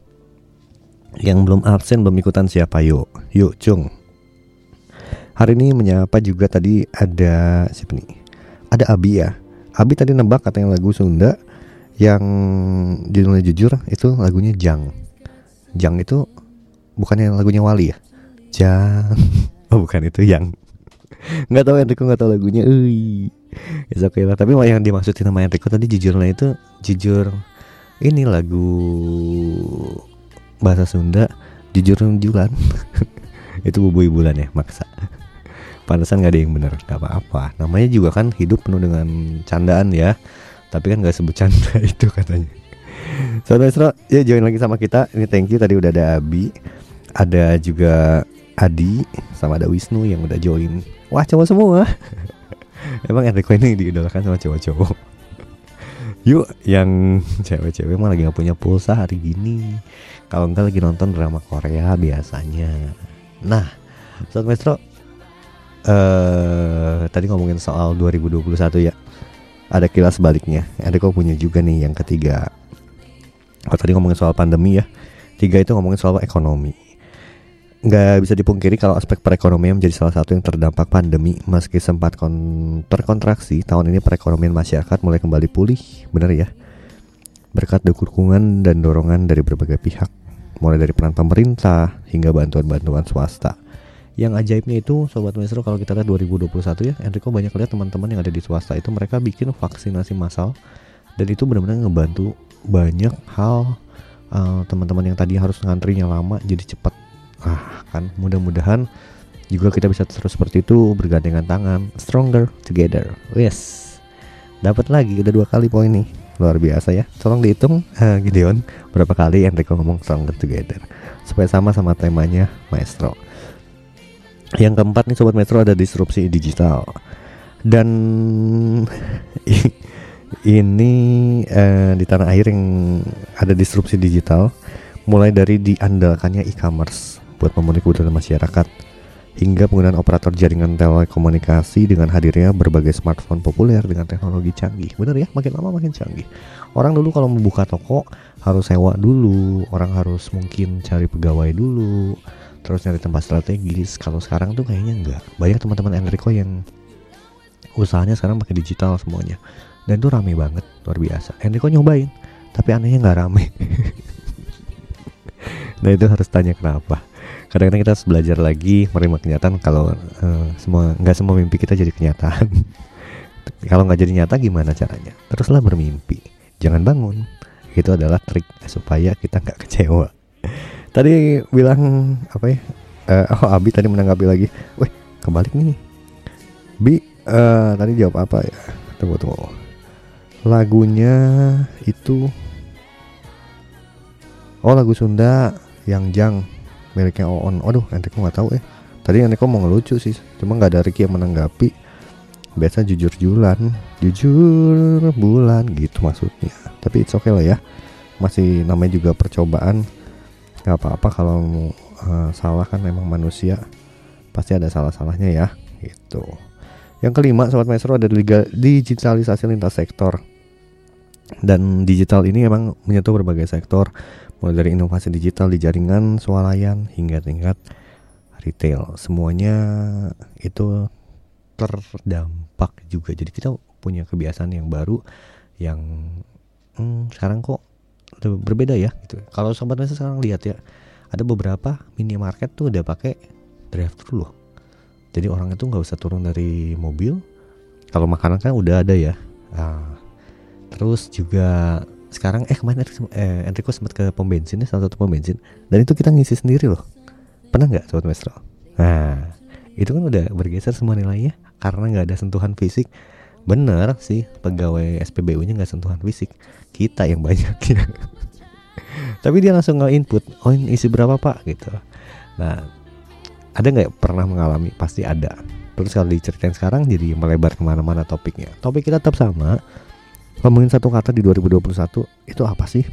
Yang belum absen belum ikutan siapa yuk Yuk Cung Hari ini menyapa juga tadi ada siapa nih? Ada Abi ya. Abi tadi nebak katanya lagu Sunda Yang judulnya jujur itu lagunya Jang. Jang itu bukannya lagunya Wali ya? Jang. *laughs* Oh bukan itu yang. *laughs* Nggak tahu Enrico nggak tahu lagunya. Ui. Ya oke lah. Tapi yang dimaksudin sama Enrico tadi jujurnya itu jujur. Ini lagu bahasa Sunda jujur jujuran *laughs* itu bubui bulan ya maksa pantesan nggak ada yang bener nggak apa-apa namanya juga kan hidup penuh dengan candaan ya tapi kan nggak sebut canda *laughs* itu katanya Sobat Maestro, ya join lagi sama kita. Ini thank you tadi udah ada Abi, ada juga Adi, sama ada Wisnu yang udah join. Wah cowok semua. *laughs* Emang Enrico ini diidolakan sama cowok-cowok. *laughs* Yuk, yang cewek-cewek mah lagi nggak punya pulsa hari gini. Kalau enggak lagi nonton drama Korea biasanya. Nah, Sobat Maestro, eh tadi ngomongin soal 2021 ya. ada kilas baliknya. Enrico punya juga nih yang ketiga. Kalau tadi ngomongin soal pandemi ya, tiga itu ngomongin soal ekonomi. Nggak bisa dipungkiri kalau aspek perekonomian menjadi salah satu yang terdampak pandemi meski sempat kon- terkontraksi tahun ini perekonomian masyarakat mulai kembali pulih, benar ya? Berkat dukungan dan dorongan dari berbagai pihak, mulai dari peran pemerintah hingga bantuan-bantuan swasta. Yang ajaibnya itu Sobat Maestro kalau kita lihat 2021 ya Enrico banyak lihat teman-teman yang ada di swasta itu mereka bikin vaksinasi massal. Dan itu benar-benar ngebantu banyak hal eh, Teman-teman yang tadi harus ngantrinya lama jadi cepat. Ah kan mudah-mudahan juga kita bisa terus seperti itu bergandengan tangan Stronger together. Yes. Dapat lagi udah dua kali poin nih. Luar biasa ya. Tolong dihitung eh, Gideon Berapa kali Enrico ngomong stronger together. Supaya sama sama temanya Maestro yang keempat nih sobat Metro ada disrupsi digital dan *laughs* ini eh, di tanah air yang ada disrupsi digital mulai dari diandalkannya e-commerce buat memenuhi kebutuhan masyarakat hingga penggunaan operator jaringan telekomunikasi dengan hadirnya berbagai smartphone populer dengan teknologi canggih. Bener ya, makin lama makin canggih. Orang dulu kalau membuka toko harus sewa dulu, orang harus mungkin cari pegawai dulu, terus nyari tempat strategis. Kalau sekarang tuh kayaknya enggak. Banyak teman-teman Enrico yang usahanya sekarang pakai digital semuanya. Dan itu rame banget, luar biasa. Enrico nyobain, tapi anehnya nggak rame. *laughs* nah itu harus tanya kenapa. Kadang-kadang kita harus belajar lagi menerima kenyataan kalau eh, semua nggak semua mimpi kita jadi kenyataan. *laughs* kalau nggak jadi nyata gimana caranya? Teruslah bermimpi, jangan bangun. Itu adalah trik supaya kita nggak kecewa. Tadi bilang apa ya? Eh, oh Abi tadi menanggapi lagi. Wih kebalik nih. Bi eh, tadi jawab apa ya? Tunggu tunggu. Lagunya itu Oh lagu Sunda yang Jang miliknya Oon. Nanti aku nggak tahu ya. Tadi nanti mau ngelucu sih, cuma nggak ada Ricky yang menanggapi. Biasa jujur julan, jujur bulan gitu maksudnya. Tapi it's okay lah ya. Masih namanya juga percobaan. Nggak apa-apa kalau eh, salah kan memang manusia. Pasti ada salah-salahnya ya. Gitu. Yang kelima, sobat maestro ada digitalisasi lintas sektor. Dan digital ini memang menyentuh berbagai sektor, mulai dari inovasi digital di jaringan swalayan hingga tingkat retail. Semuanya itu terdampak juga. Jadi kita punya kebiasaan yang baru yang hmm, sekarang kok udah berbeda ya gitu. Kalau sobat maestro sekarang lihat ya, ada beberapa minimarket tuh udah pakai drive thru loh. Jadi orang itu nggak usah turun dari mobil. Kalau makanan kan udah ada ya. Nah, terus juga sekarang eh kemarin eh, Enrico sempat ke pom bensin ya salah satu pom bensin dan itu kita ngisi sendiri loh. Pernah nggak sobat maestro? Nah, itu kan udah bergeser semua nilainya karena nggak ada sentuhan fisik. Bener sih pegawai SPBU-nya nggak sentuhan fisik. Kita yang banyak ya. *laughs* Tapi dia langsung nge-input, oh ini isi berapa pak gitu. Nah, ada nggak pernah mengalami? Pasti ada. Terus kalau diceritain sekarang jadi melebar ke mana-mana topiknya. Topik kita tetap sama. Ngomongin satu kata di 2021 itu apa sih?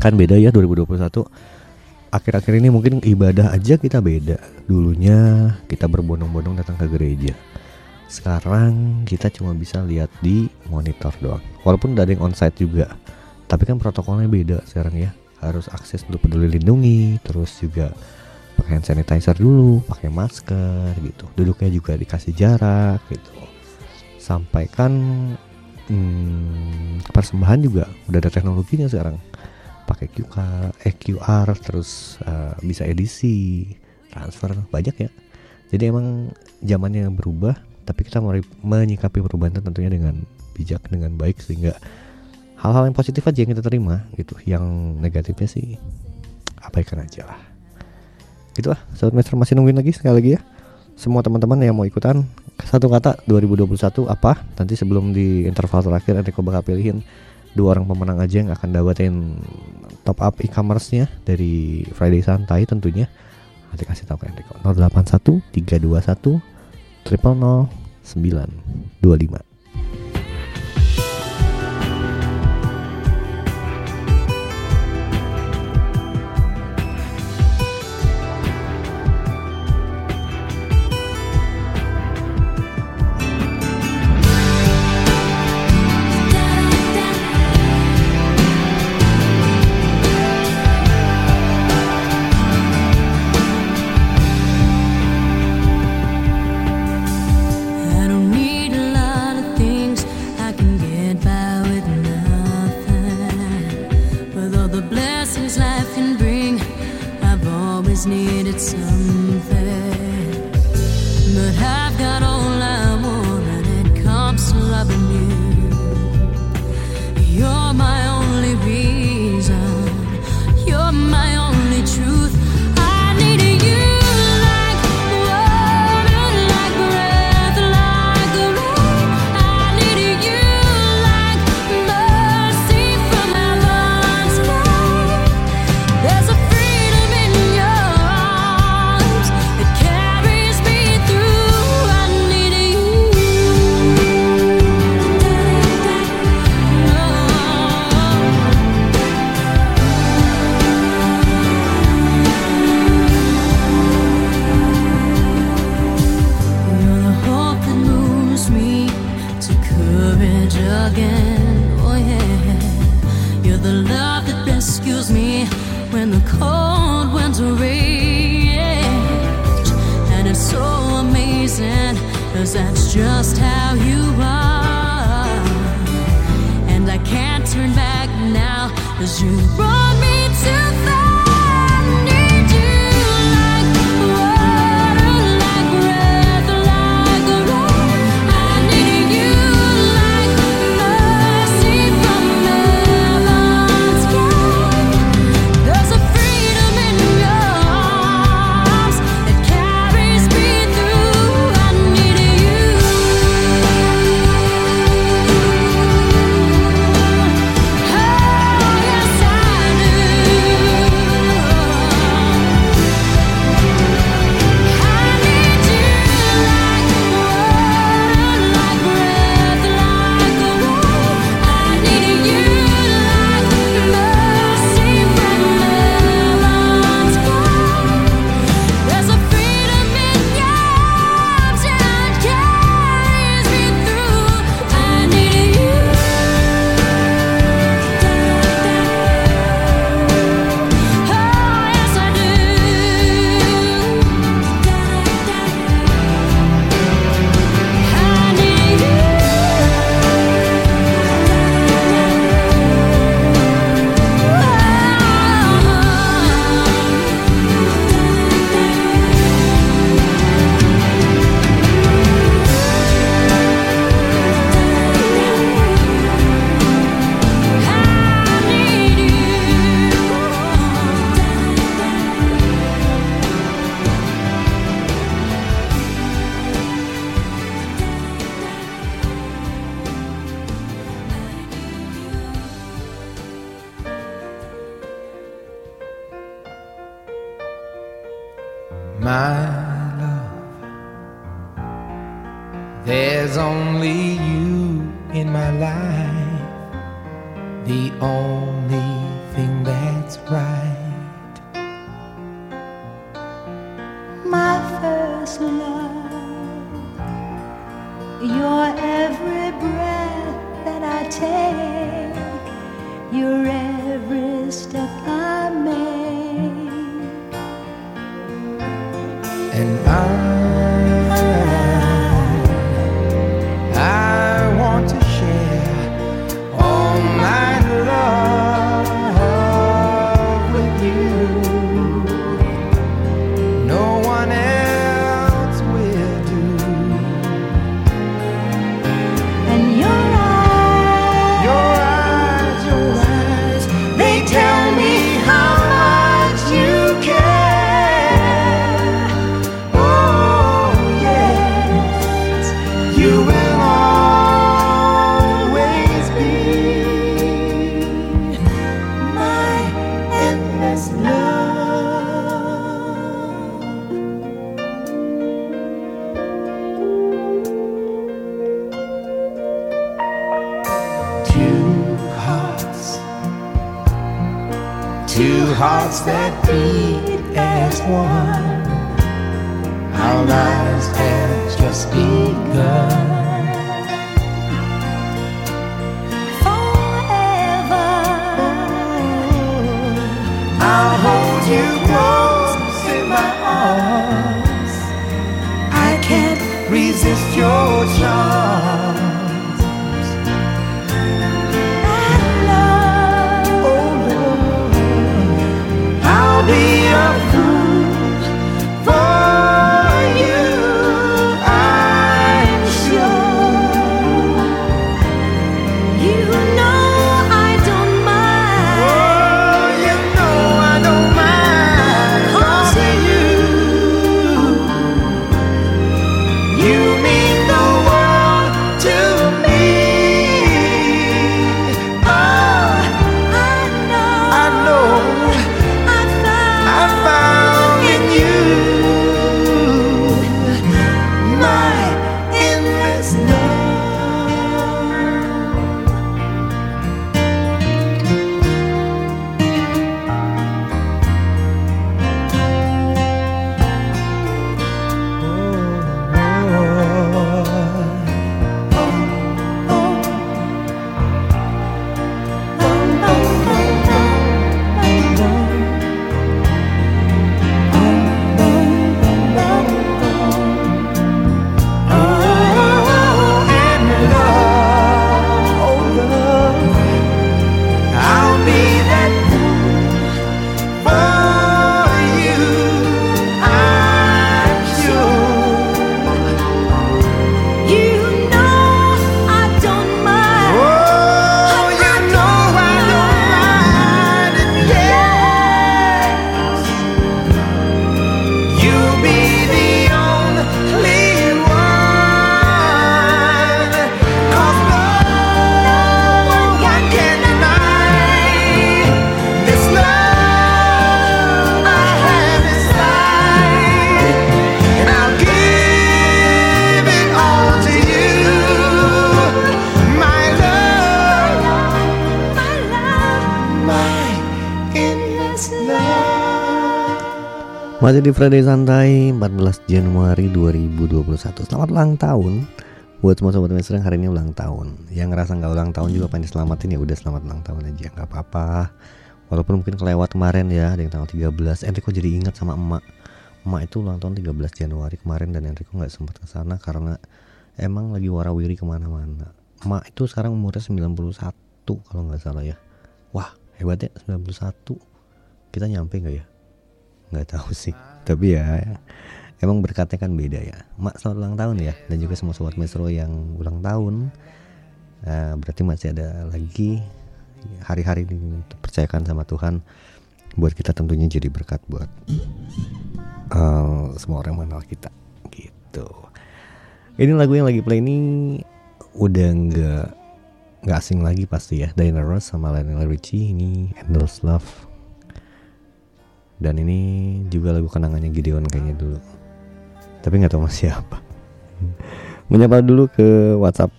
Kan beda ya 2021. Akhir-akhir ini mungkin ibadah aja kita beda. Dulunya kita berbondong-bondong datang ke gereja. Sekarang kita cuma bisa lihat di monitor doang. Walaupun udah ada yang onsite juga. Tapi kan protokolnya beda sekarang ya. Harus akses dulu peduli lindungi, terus juga pakai hand sanitizer dulu, pakai masker gitu. Duduknya juga dikasih jarak gitu. Sampai kan hmm, persembahan juga udah ada teknologinya sekarang. Pakai QR, eh QR terus eh, bisa edisi, transfer banyak ya. Jadi emang zamannya berubah, tapi kita mari- menyikapi perubahan itu tentunya dengan bijak, dengan baik sehingga hal-hal yang positif aja yang kita terima gitu. Yang negatifnya sih abaikan aja lah. Gitu lah, Sobat Master masih nungguin lagi sekali lagi ya. Semua teman-teman yang mau ikutan satu kata 2021 apa? Nanti sebelum di interval terakhir Enrico bakal pilihin dua orang pemenang aja yang akan dapetin top up e-commerce-nya dari Friday Santai tentunya. Nanti kasih tahu ke Enrico 081 321 triple 925. two hearts that beat as one. Our lives have just begun. Forever, I'll hold you close in my arms. I can't resist your charm. Di Friday Santai 14 Januari 2021 Selamat ulang tahun Buat semua sobat yang hari ini ulang tahun. Yang ngerasa nggak ulang tahun juga pengen diselamatin ya udah selamat ulang tahun aja nggak apa-apa. Walaupun mungkin kelewat kemarin ya yang tanggal 13 Enrico jadi ingat sama emak. Emak itu ulang tahun 13 Januari kemarin Dan Enrico nggak sempat ke sana Karena emang lagi warawiri ke mana-mana. Emak itu sekarang umurnya 91 Kalau nggak salah ya. Wah hebat ya 91 Kita nyampe nggak ya? Nggak tahu sih tapi ya emang berkatnya kan beda ya. Mak selamat ulang tahun ya. Dan juga semua sobat mesro yang ulang tahun. Nah, berarti masih ada lagi hari-hari ini percayakan sama Tuhan. Buat kita tentunya jadi berkat buat eh, semua orang mengenal kita. Gitu. Ini lagu yang lagi play ini udah nggak nggak asing lagi pasti ya. Diana Ross sama Lionel Richie. Ini Endless Love dan ini juga lagu kenangannya Gideon kayaknya dulu. Tapi nggak tahu masih siapa. *laughs* Menyapa dulu ke WhatsApp.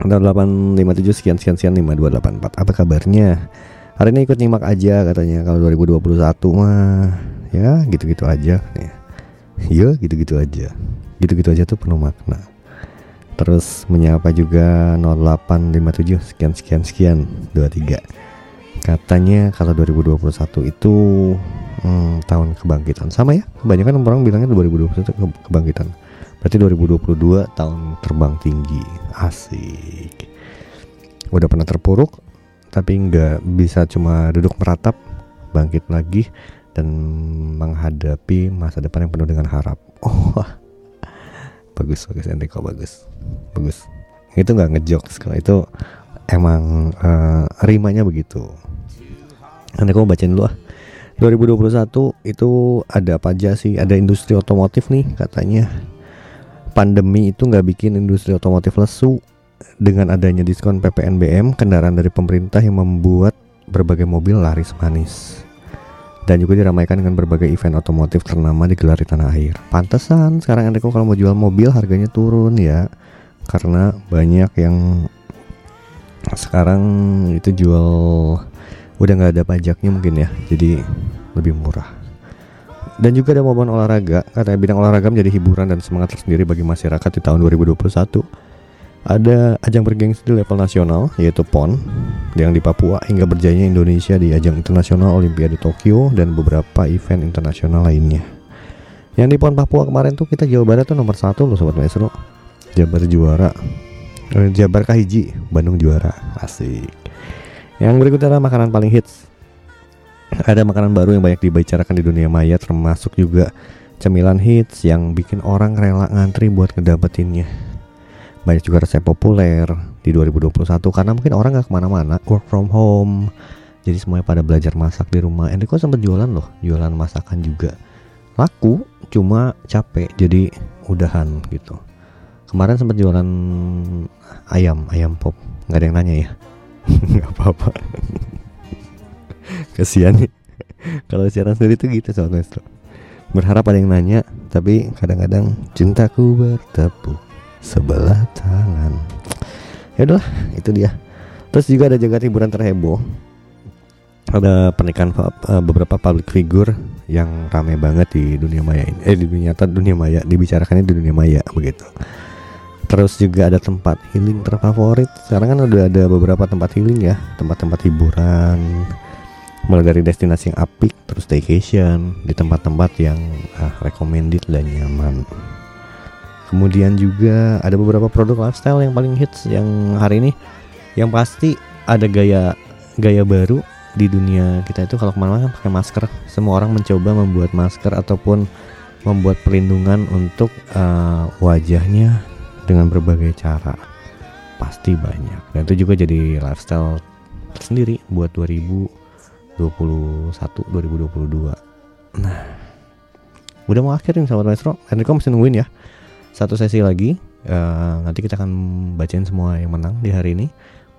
857 sekian sekian sekian 5284 apa kabarnya? Hari ini ikut nyimak aja katanya. Kalau 2021 mah ya gitu-gitu aja katanya. Ya gitu-gitu aja. Gitu-gitu aja tuh penuh makna. Terus menyapa juga 0857 sekian sekian sekian 23 katanya kalau 2021 itu hmm, tahun kebangkitan. Sama ya kebanyakan orang bilangnya 2021 ke- kebangkitan. Berarti 2022 tahun terbang tinggi. Asik. Udah pernah terpuruk tapi nggak bisa cuma duduk meratap bangkit lagi dan menghadapi masa depan yang penuh dengan harap. *laughs* Oh bagus bagus Enrico bagus. Bagus. Itu nggak ngejokes kalau itu emang eh, rimanya begitu. Nanti aku bacain dulu ah. 2021 itu ada apa aja sih? Ada industri otomotif nih katanya. Pandemi itu nggak bikin industri otomotif lesu. Dengan adanya diskon PPNBM kendaraan dari pemerintah yang membuat berbagai mobil laris manis. Dan juga diramaikan dengan berbagai event otomotif ternama digelar di tanah air. Pantesan sekarang Enrico kalau mau jual mobil harganya turun ya. Karena banyak yang sekarang itu jual udah nggak ada pajaknya mungkin ya jadi lebih murah. Dan juga ada momen olahraga katanya bidang olahraga menjadi hiburan dan semangat tersendiri bagi masyarakat di tahun 2021 ada ajang bergengsi di level nasional yaitu PON yang di Papua hingga berjaya Indonesia di ajang internasional Olimpiade Tokyo dan beberapa event internasional lainnya. Yang di PON Papua kemarin tuh kita Jawa Barat tuh nomor satu loh sobat maestro. Jabar juara Jabar Kahiji Bandung juara asik yang berikutnya adalah makanan paling hits. Ada makanan baru yang banyak dibicarakan di dunia maya termasuk juga cemilan hits yang bikin orang rela ngantri buat ngedapetinnya. Banyak juga resep populer di 2021 karena mungkin orang nggak ke mana-mana, work from home. Jadi semuanya pada belajar masak di rumah. Enrico sempat jualan loh, jualan masakan juga. Laku, cuma capek jadi udahan gitu. Kemarin sempat jualan ayam, ayam pop. Nggak ada yang nanya ya? *laughs* Nggak apa-apa. *laughs* Kasihan nih. *laughs* Kalau siaran sendiri tuh gitu soal maestro berharap ada yang nanya tapi kadang-kadang cintaku bertepuk sebelah tangan. Ya udahlah itu dia. Terus juga ada jagat hiburan terheboh. Ada pernikahan eh, beberapa public figure yang ramai banget di dunia maya ini. Eh di dunia nyata dunia maya dibicarakannya di dunia maya begitu Terus juga ada tempat healing terfavorit. Sekarang kan udah ada beberapa tempat healing ya, tempat-tempat hiburan. Mulai dari destinasi yang apik, terus staycation di tempat-tempat yang ah, recommended dan nyaman. Kemudian juga ada beberapa produk lifestyle yang paling hits yang hari ini yang pasti ada gaya gaya baru di dunia kita itu kalau ke mana-mana kan pakai masker. Semua orang mencoba membuat masker ataupun membuat perlindungan untuk eh, wajahnya dengan berbagai cara. Pasti banyak. Dan itu juga jadi lifestyle tersendiri buat 2021 2022 nah udah mau akhir nih sahabat maestro. Enrico masih nungguin ya. Satu sesi lagi. Eh, nanti kita akan bacain semua yang menang di hari ini.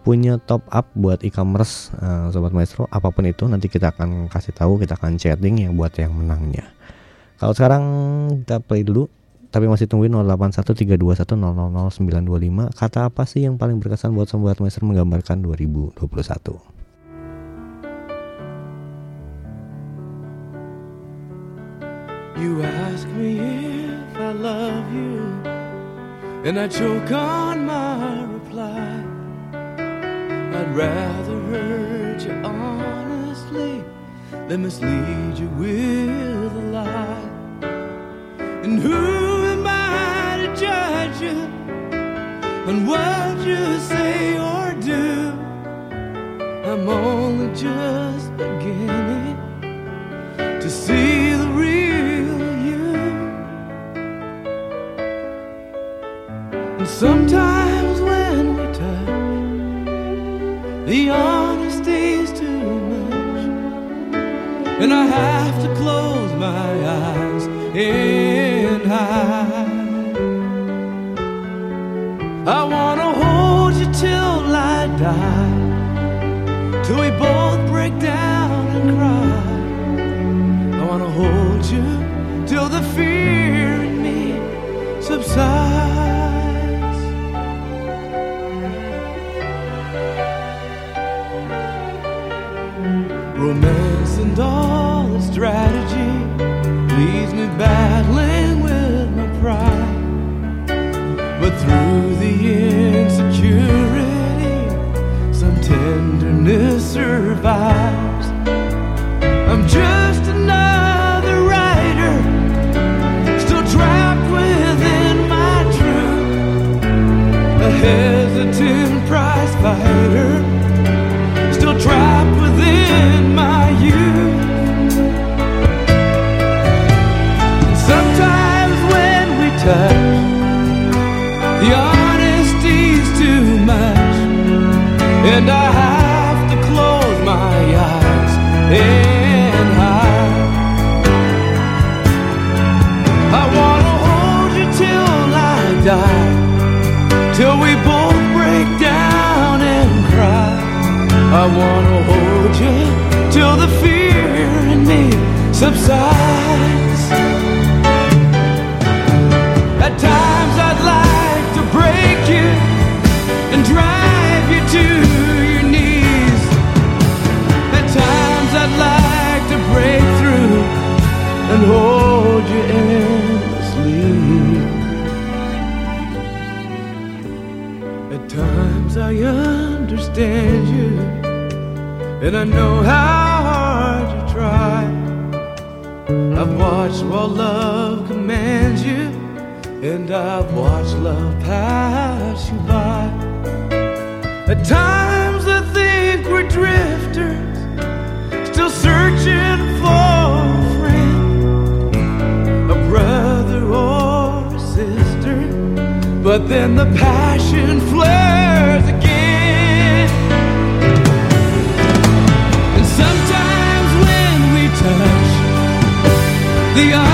Punya top up buat e-commerce eh, sobat maestro apa pun itu nanti kita akan kasih tahu kita akan chatting yang buat yang menangnya. Kalau sekarang kita play dulu tapi masih tungguin 081321000925 kata apa sih yang paling berkesan buat sobat master menggambarkan 2021 You ask me if I love you And I choke on my reply. I'd rather hurt you honestly Than mislead you with a lie. And who judge you on what you say or do? I'm only just beginning to see the real you. And sometimes when we touch, the honesty's too much. And I have to close my eyes and I wanna hold you till I die. Till we both break down and cry. I wanna hold you till the fear in me subsides. Romance and all strategy leaves me battling insecurity, some tenderness survives. And I have to close my eyes and hide. I wanna hold you till I die, till we both break down and cry. I wanna hold you till the fear in me subsides. I understand you, and I know how hard you try. I've watched while love commands you, and I've watched love pass you by. At times I think we're drifters, still searching for a friend, a brother or a sister. But then the passion flares the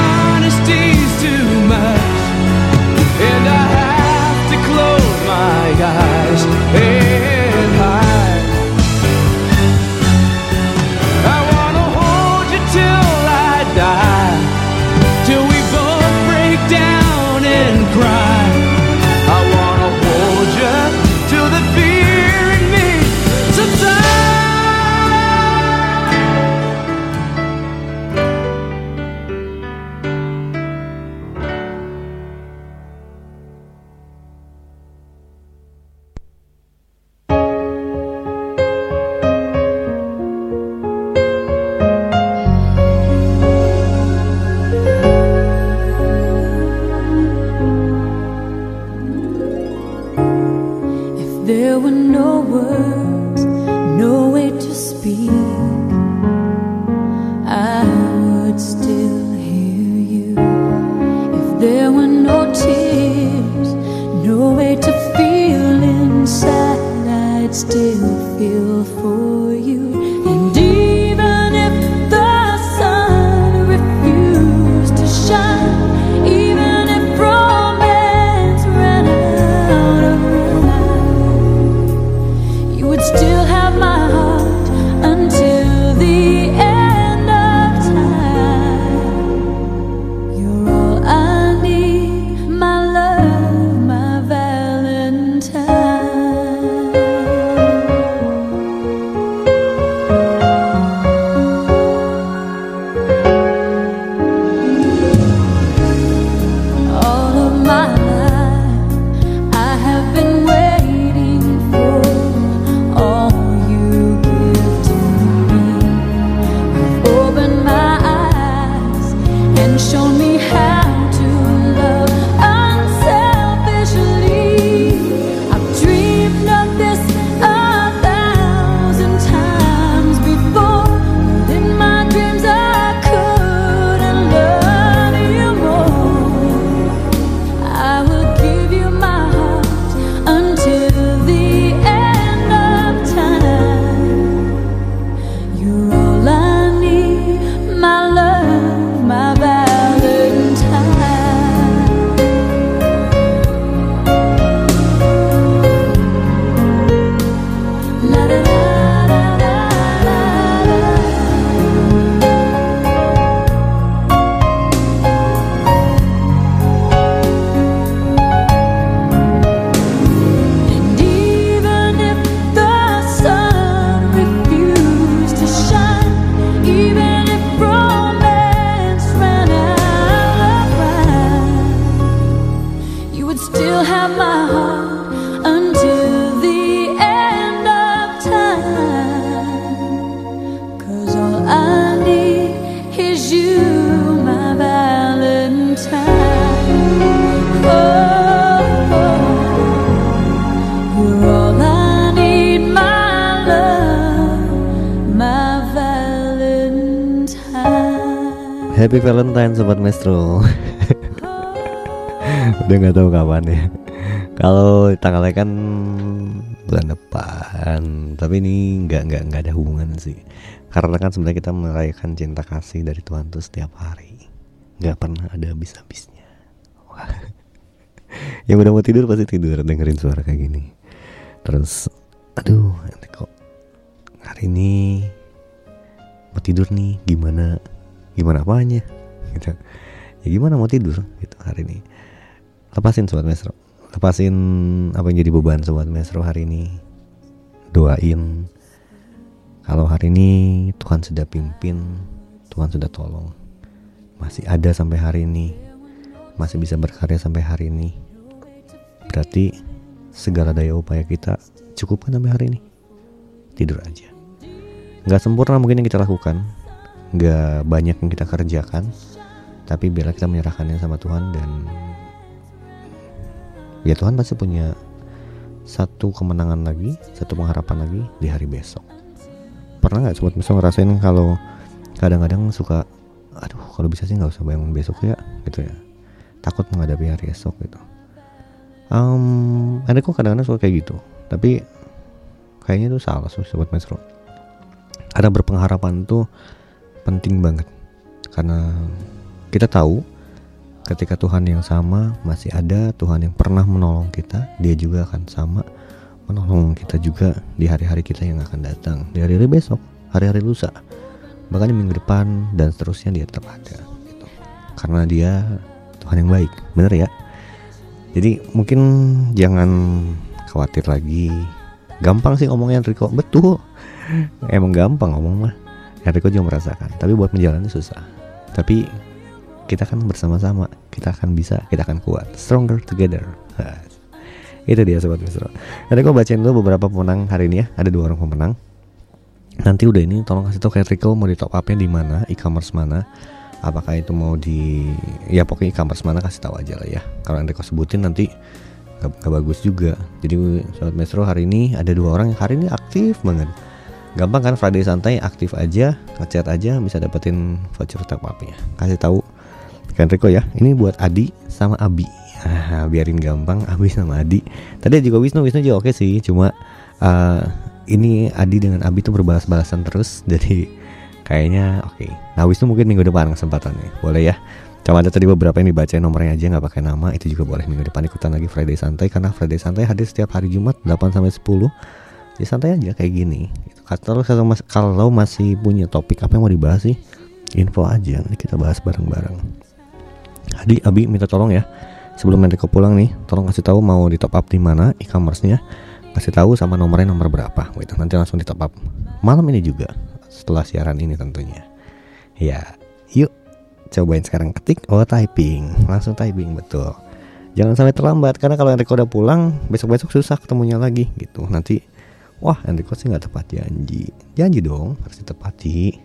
Karena kan sebenarnya kita merayakan cinta kasih dari Tuhan tuh setiap hari. Nggak pernah ada habis-habisnya. *laughs* Yang udah mau tidur pasti tidur dengerin suara kayak gini. Terus Aduh nanti kok Hari ini Mau tidur nih Gimana Gimana apanya? *laughs* Gitu. Ya gimana mau tidur gitu hari ini? Lepasin Sobat Mesro. Lepasin apa yang jadi beban Sobat Mesro hari ini. Doain Kalau hari ini Tuhan sudah pimpin Tuhan sudah tolong. Masih ada sampai hari ini. Masih bisa berkarya sampai hari ini. Berarti segala daya upaya kita cukup kan sampai hari ini. Tidur aja. Nggak sempurna mungkin yang kita lakukan. Nggak banyak yang kita kerjakan. Tapi biarlah kita menyerahkannya sama Tuhan dan ya Tuhan pasti punya satu kemenangan lagi satu pengharapan lagi di hari besok pernah nggak sobat besok ngerasain kalau kadang-kadang suka aduh kalau bisa sih nggak usah bangun besok ya gitu ya. Takut menghadapi hari esok gitu. Um, ada kok kadang-kadang suka kayak gitu tapi kayaknya itu salah sih sobat mesro ada berpengharapan tuh penting banget karena kita tahu ketika Tuhan yang sama masih ada Tuhan yang pernah menolong kita dia juga akan sama menolong kita juga di hari-hari kita yang akan datang. Di hari-hari besok hari-hari lusa. Bahkan di minggu depan dan seterusnya dia tetap ada gitu. karena dia Tuhan yang baik bener ya? Jadi mungkin jangan khawatir lagi. Gampang sih ngomongnya Enrico. Betul. *laughs* Emang gampang ngomong mah. Enrico juga merasakan. Tapi buat menjalani susah. Tapi kita kan bersama-sama. Kita akan bisa kita akan kuat. Stronger together itu dia sobat Misro. Enrico bacain dulu beberapa pemenang hari ini ya. Ada dua orang pemenang. Nanti udah ini tolong kasih tau ke Enrico mau di top upnya di mana e-commerce mana. Apakah itu mau di ya pokoknya e-commerce mana kasih tahu aja lah ya. Kalau Enrico sebutin nanti gak, gak bagus juga. Jadi sobat Metro hari ini ada dua orang yang hari ini aktif banget. Gampang kan Friday santai aktif aja ngechat aja bisa dapetin voucher top upnya. Kasih tahu ke ya. Ini buat Adi sama Abi *laughs* biarin gampang *laughs* Abi sama Adi. Tadi juga Wisnu Wisnu juga oke sih cuma uh, ini Adi dengan Abi tuh berbalas-balasan terus *laughs* jadi kayaknya oke. Okay. nah Wisnu mungkin minggu depan kesempatannya boleh ya? Cuma ada tadi beberapa yang dibacain nomornya aja nggak pakai nama itu juga boleh minggu depan ikutan lagi Friday santai karena Friday santai hadir setiap hari Jumat 8 sampai 10 jadi santai aja kayak gini. Gitu. kalau kalau masih punya topik apa yang mau dibahas sih? Info aja nanti kita bahas bareng-bareng. Adi Abi minta tolong ya sebelum Enrico pulang nih tolong kasih tahu mau di top up di mana e-commerce-nya. Kasih tahu sama nomornya nomor berapa. Gitu nanti langsung di top up. Malam ini juga setelah siaran ini tentunya. Ya yuk cobain sekarang ketik oh typing. Langsung typing betul. Jangan sampai terlambat karena kalau Enrico udah pulang besok-besok susah ketemunya lagi gitu. Nanti wah Enrico sih nggak tepat janji. Janji dong harus ditepati.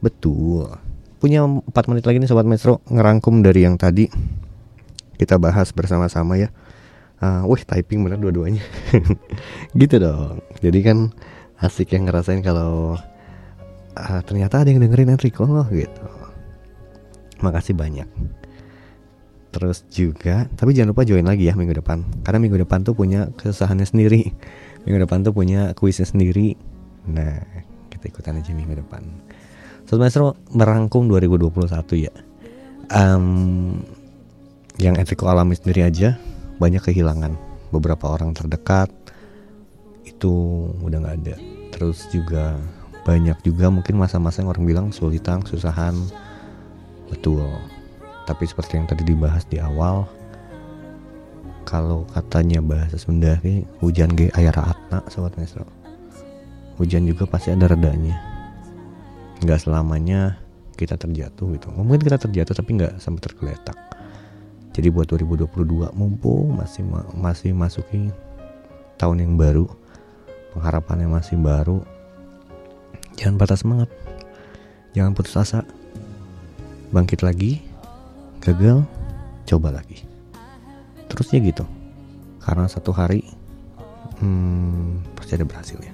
Betul. Punya 4 menit lagi nih sobat Metro. Ngerangkum dari yang tadi kita bahas bersama-sama ya. Uh, wih typing bener dua-duanya. *laughs* Gitu dong. Jadi kan asik yang ngerasain kalau uh, ternyata ada yang dengerin Enrico loh gitu. Makasih banyak. Terus juga tapi jangan lupa join lagi ya minggu depan. Karena minggu depan tuh punya kesusahannya sendiri. Minggu depan tuh punya kuisnya sendiri. Nah kita ikutan aja minggu depan. Sobat merangkum 2021 ya. Um, yang Enrico alami sendiri aja banyak kehilangan beberapa orang terdekat itu udah nggak ada terus juga banyak juga mungkin masa-masa yang orang bilang sulitan kesusahan Betul. Tapi seperti yang tadi dibahas di awal, kalau katanya bahasa Sunda hujan ge air ratna sobat mesro. Hujan juga pasti ada redanya. Nggak selamanya kita terjatuh gitu. Mungkin kita terjatuh tapi nggak sampai tergeletak. Jadi buat 2022 mumpung masih masih masuki tahun yang baru, pengharapannya masih baru. Jangan patah semangat. Jangan putus asa. Bangkit lagi gagal coba lagi. Terusnya gitu. Karena satu hari hmm, pasti ada berhasil ya.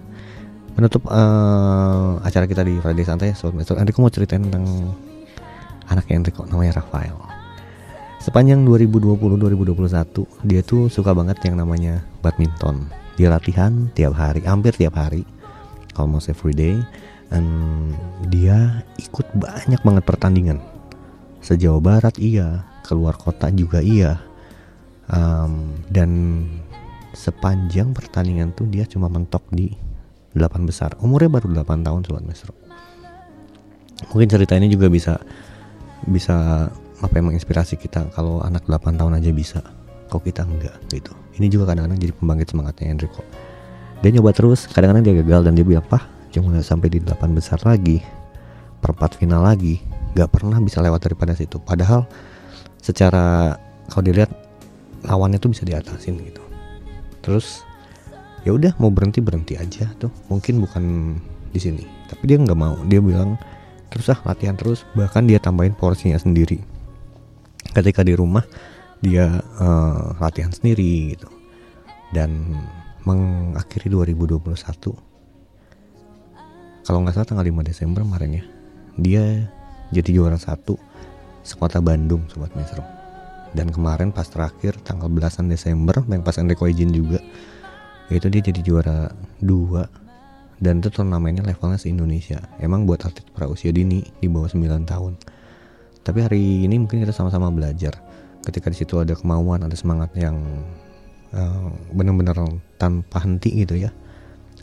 Menutup uh, acara kita di Friday Santai Sobat Master Andiko mau ceritain tentang anaknya Enrico namanya Rafael sepanjang 2020-2021 dia tuh suka banget yang namanya badminton. Dia latihan tiap hari hampir tiap hari almost every day. Dan dia ikut banyak banget pertandingan. Sejauh barat iya keluar kota juga iya. Um, dan sepanjang pertandingan tuh dia cuma mentok di 8 besar. Umurnya baru 8 tahun sobat mesro mungkin cerita ini juga bisa bisa apa yang menginspirasi kita kalau anak 8 tahun aja bisa? Kok kita enggak gitu. Ini juga kadang-kadang jadi pembangkit semangatnya Enrico dia nyoba terus kadang-kadang dia gagal dan dia bilang pah cuma sampai di 8 besar lagi perempat final lagi gak pernah bisa lewat daripada situ. Padahal secara kalau dilihat lawannya tuh bisa diatasin gitu. Terus ya udah mau berhenti berhenti aja tuh. Mungkin bukan di sini tapi dia nggak mau. Dia bilang terus ah latihan terus. Bahkan dia tambahin porsinya sendiri ketika di rumah dia uh, latihan sendiri gitu. Dan mengakhiri 2021 kalau nggak salah tanggal 5 Desember kemarin ya dia jadi juara satu sekota Bandung sobat Mesro dan kemarin pas terakhir tanggal belasan Desember yang pas Enrico izin juga itu dia jadi juara dua. Dan itu turnamennya levelnya se Indonesia emang buat atlet pra usia dini di bawah 9 tahun tapi hari ini mungkin kita sama-sama belajar. Ketika di situ ada kemauan ada semangat yang uh, benar-benar tanpa henti gitu ya.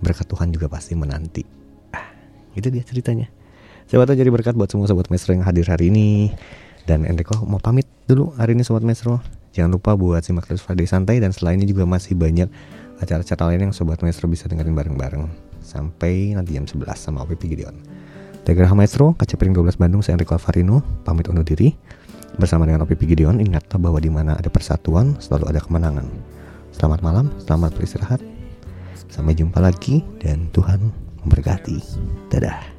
Berkat Tuhan juga pasti menanti. Ah, itu dia ceritanya. Siapa tahu jadi berkat buat semua sobat Mesro yang hadir hari ini. Dan Enrico mau pamit dulu hari ini sobat Mesro. Jangan lupa buat simak terus Friday Santai. Dan selainnya juga masih banyak acara-acara lain yang sobat Mesro bisa dengerin bareng-bareng. Sampai nanti jam 11 sama OPP Gideon Telegram Maestro, Kaca Piring 12 Bandung, saya Enrico Alvarino, pamit undur diri. Bersama dengan OPP Gideon, ingat bahwa di mana ada persatuan, selalu ada kemenangan. Selamat malam, selamat beristirahat. Sampai jumpa lagi, dan Tuhan memberkati. Dadah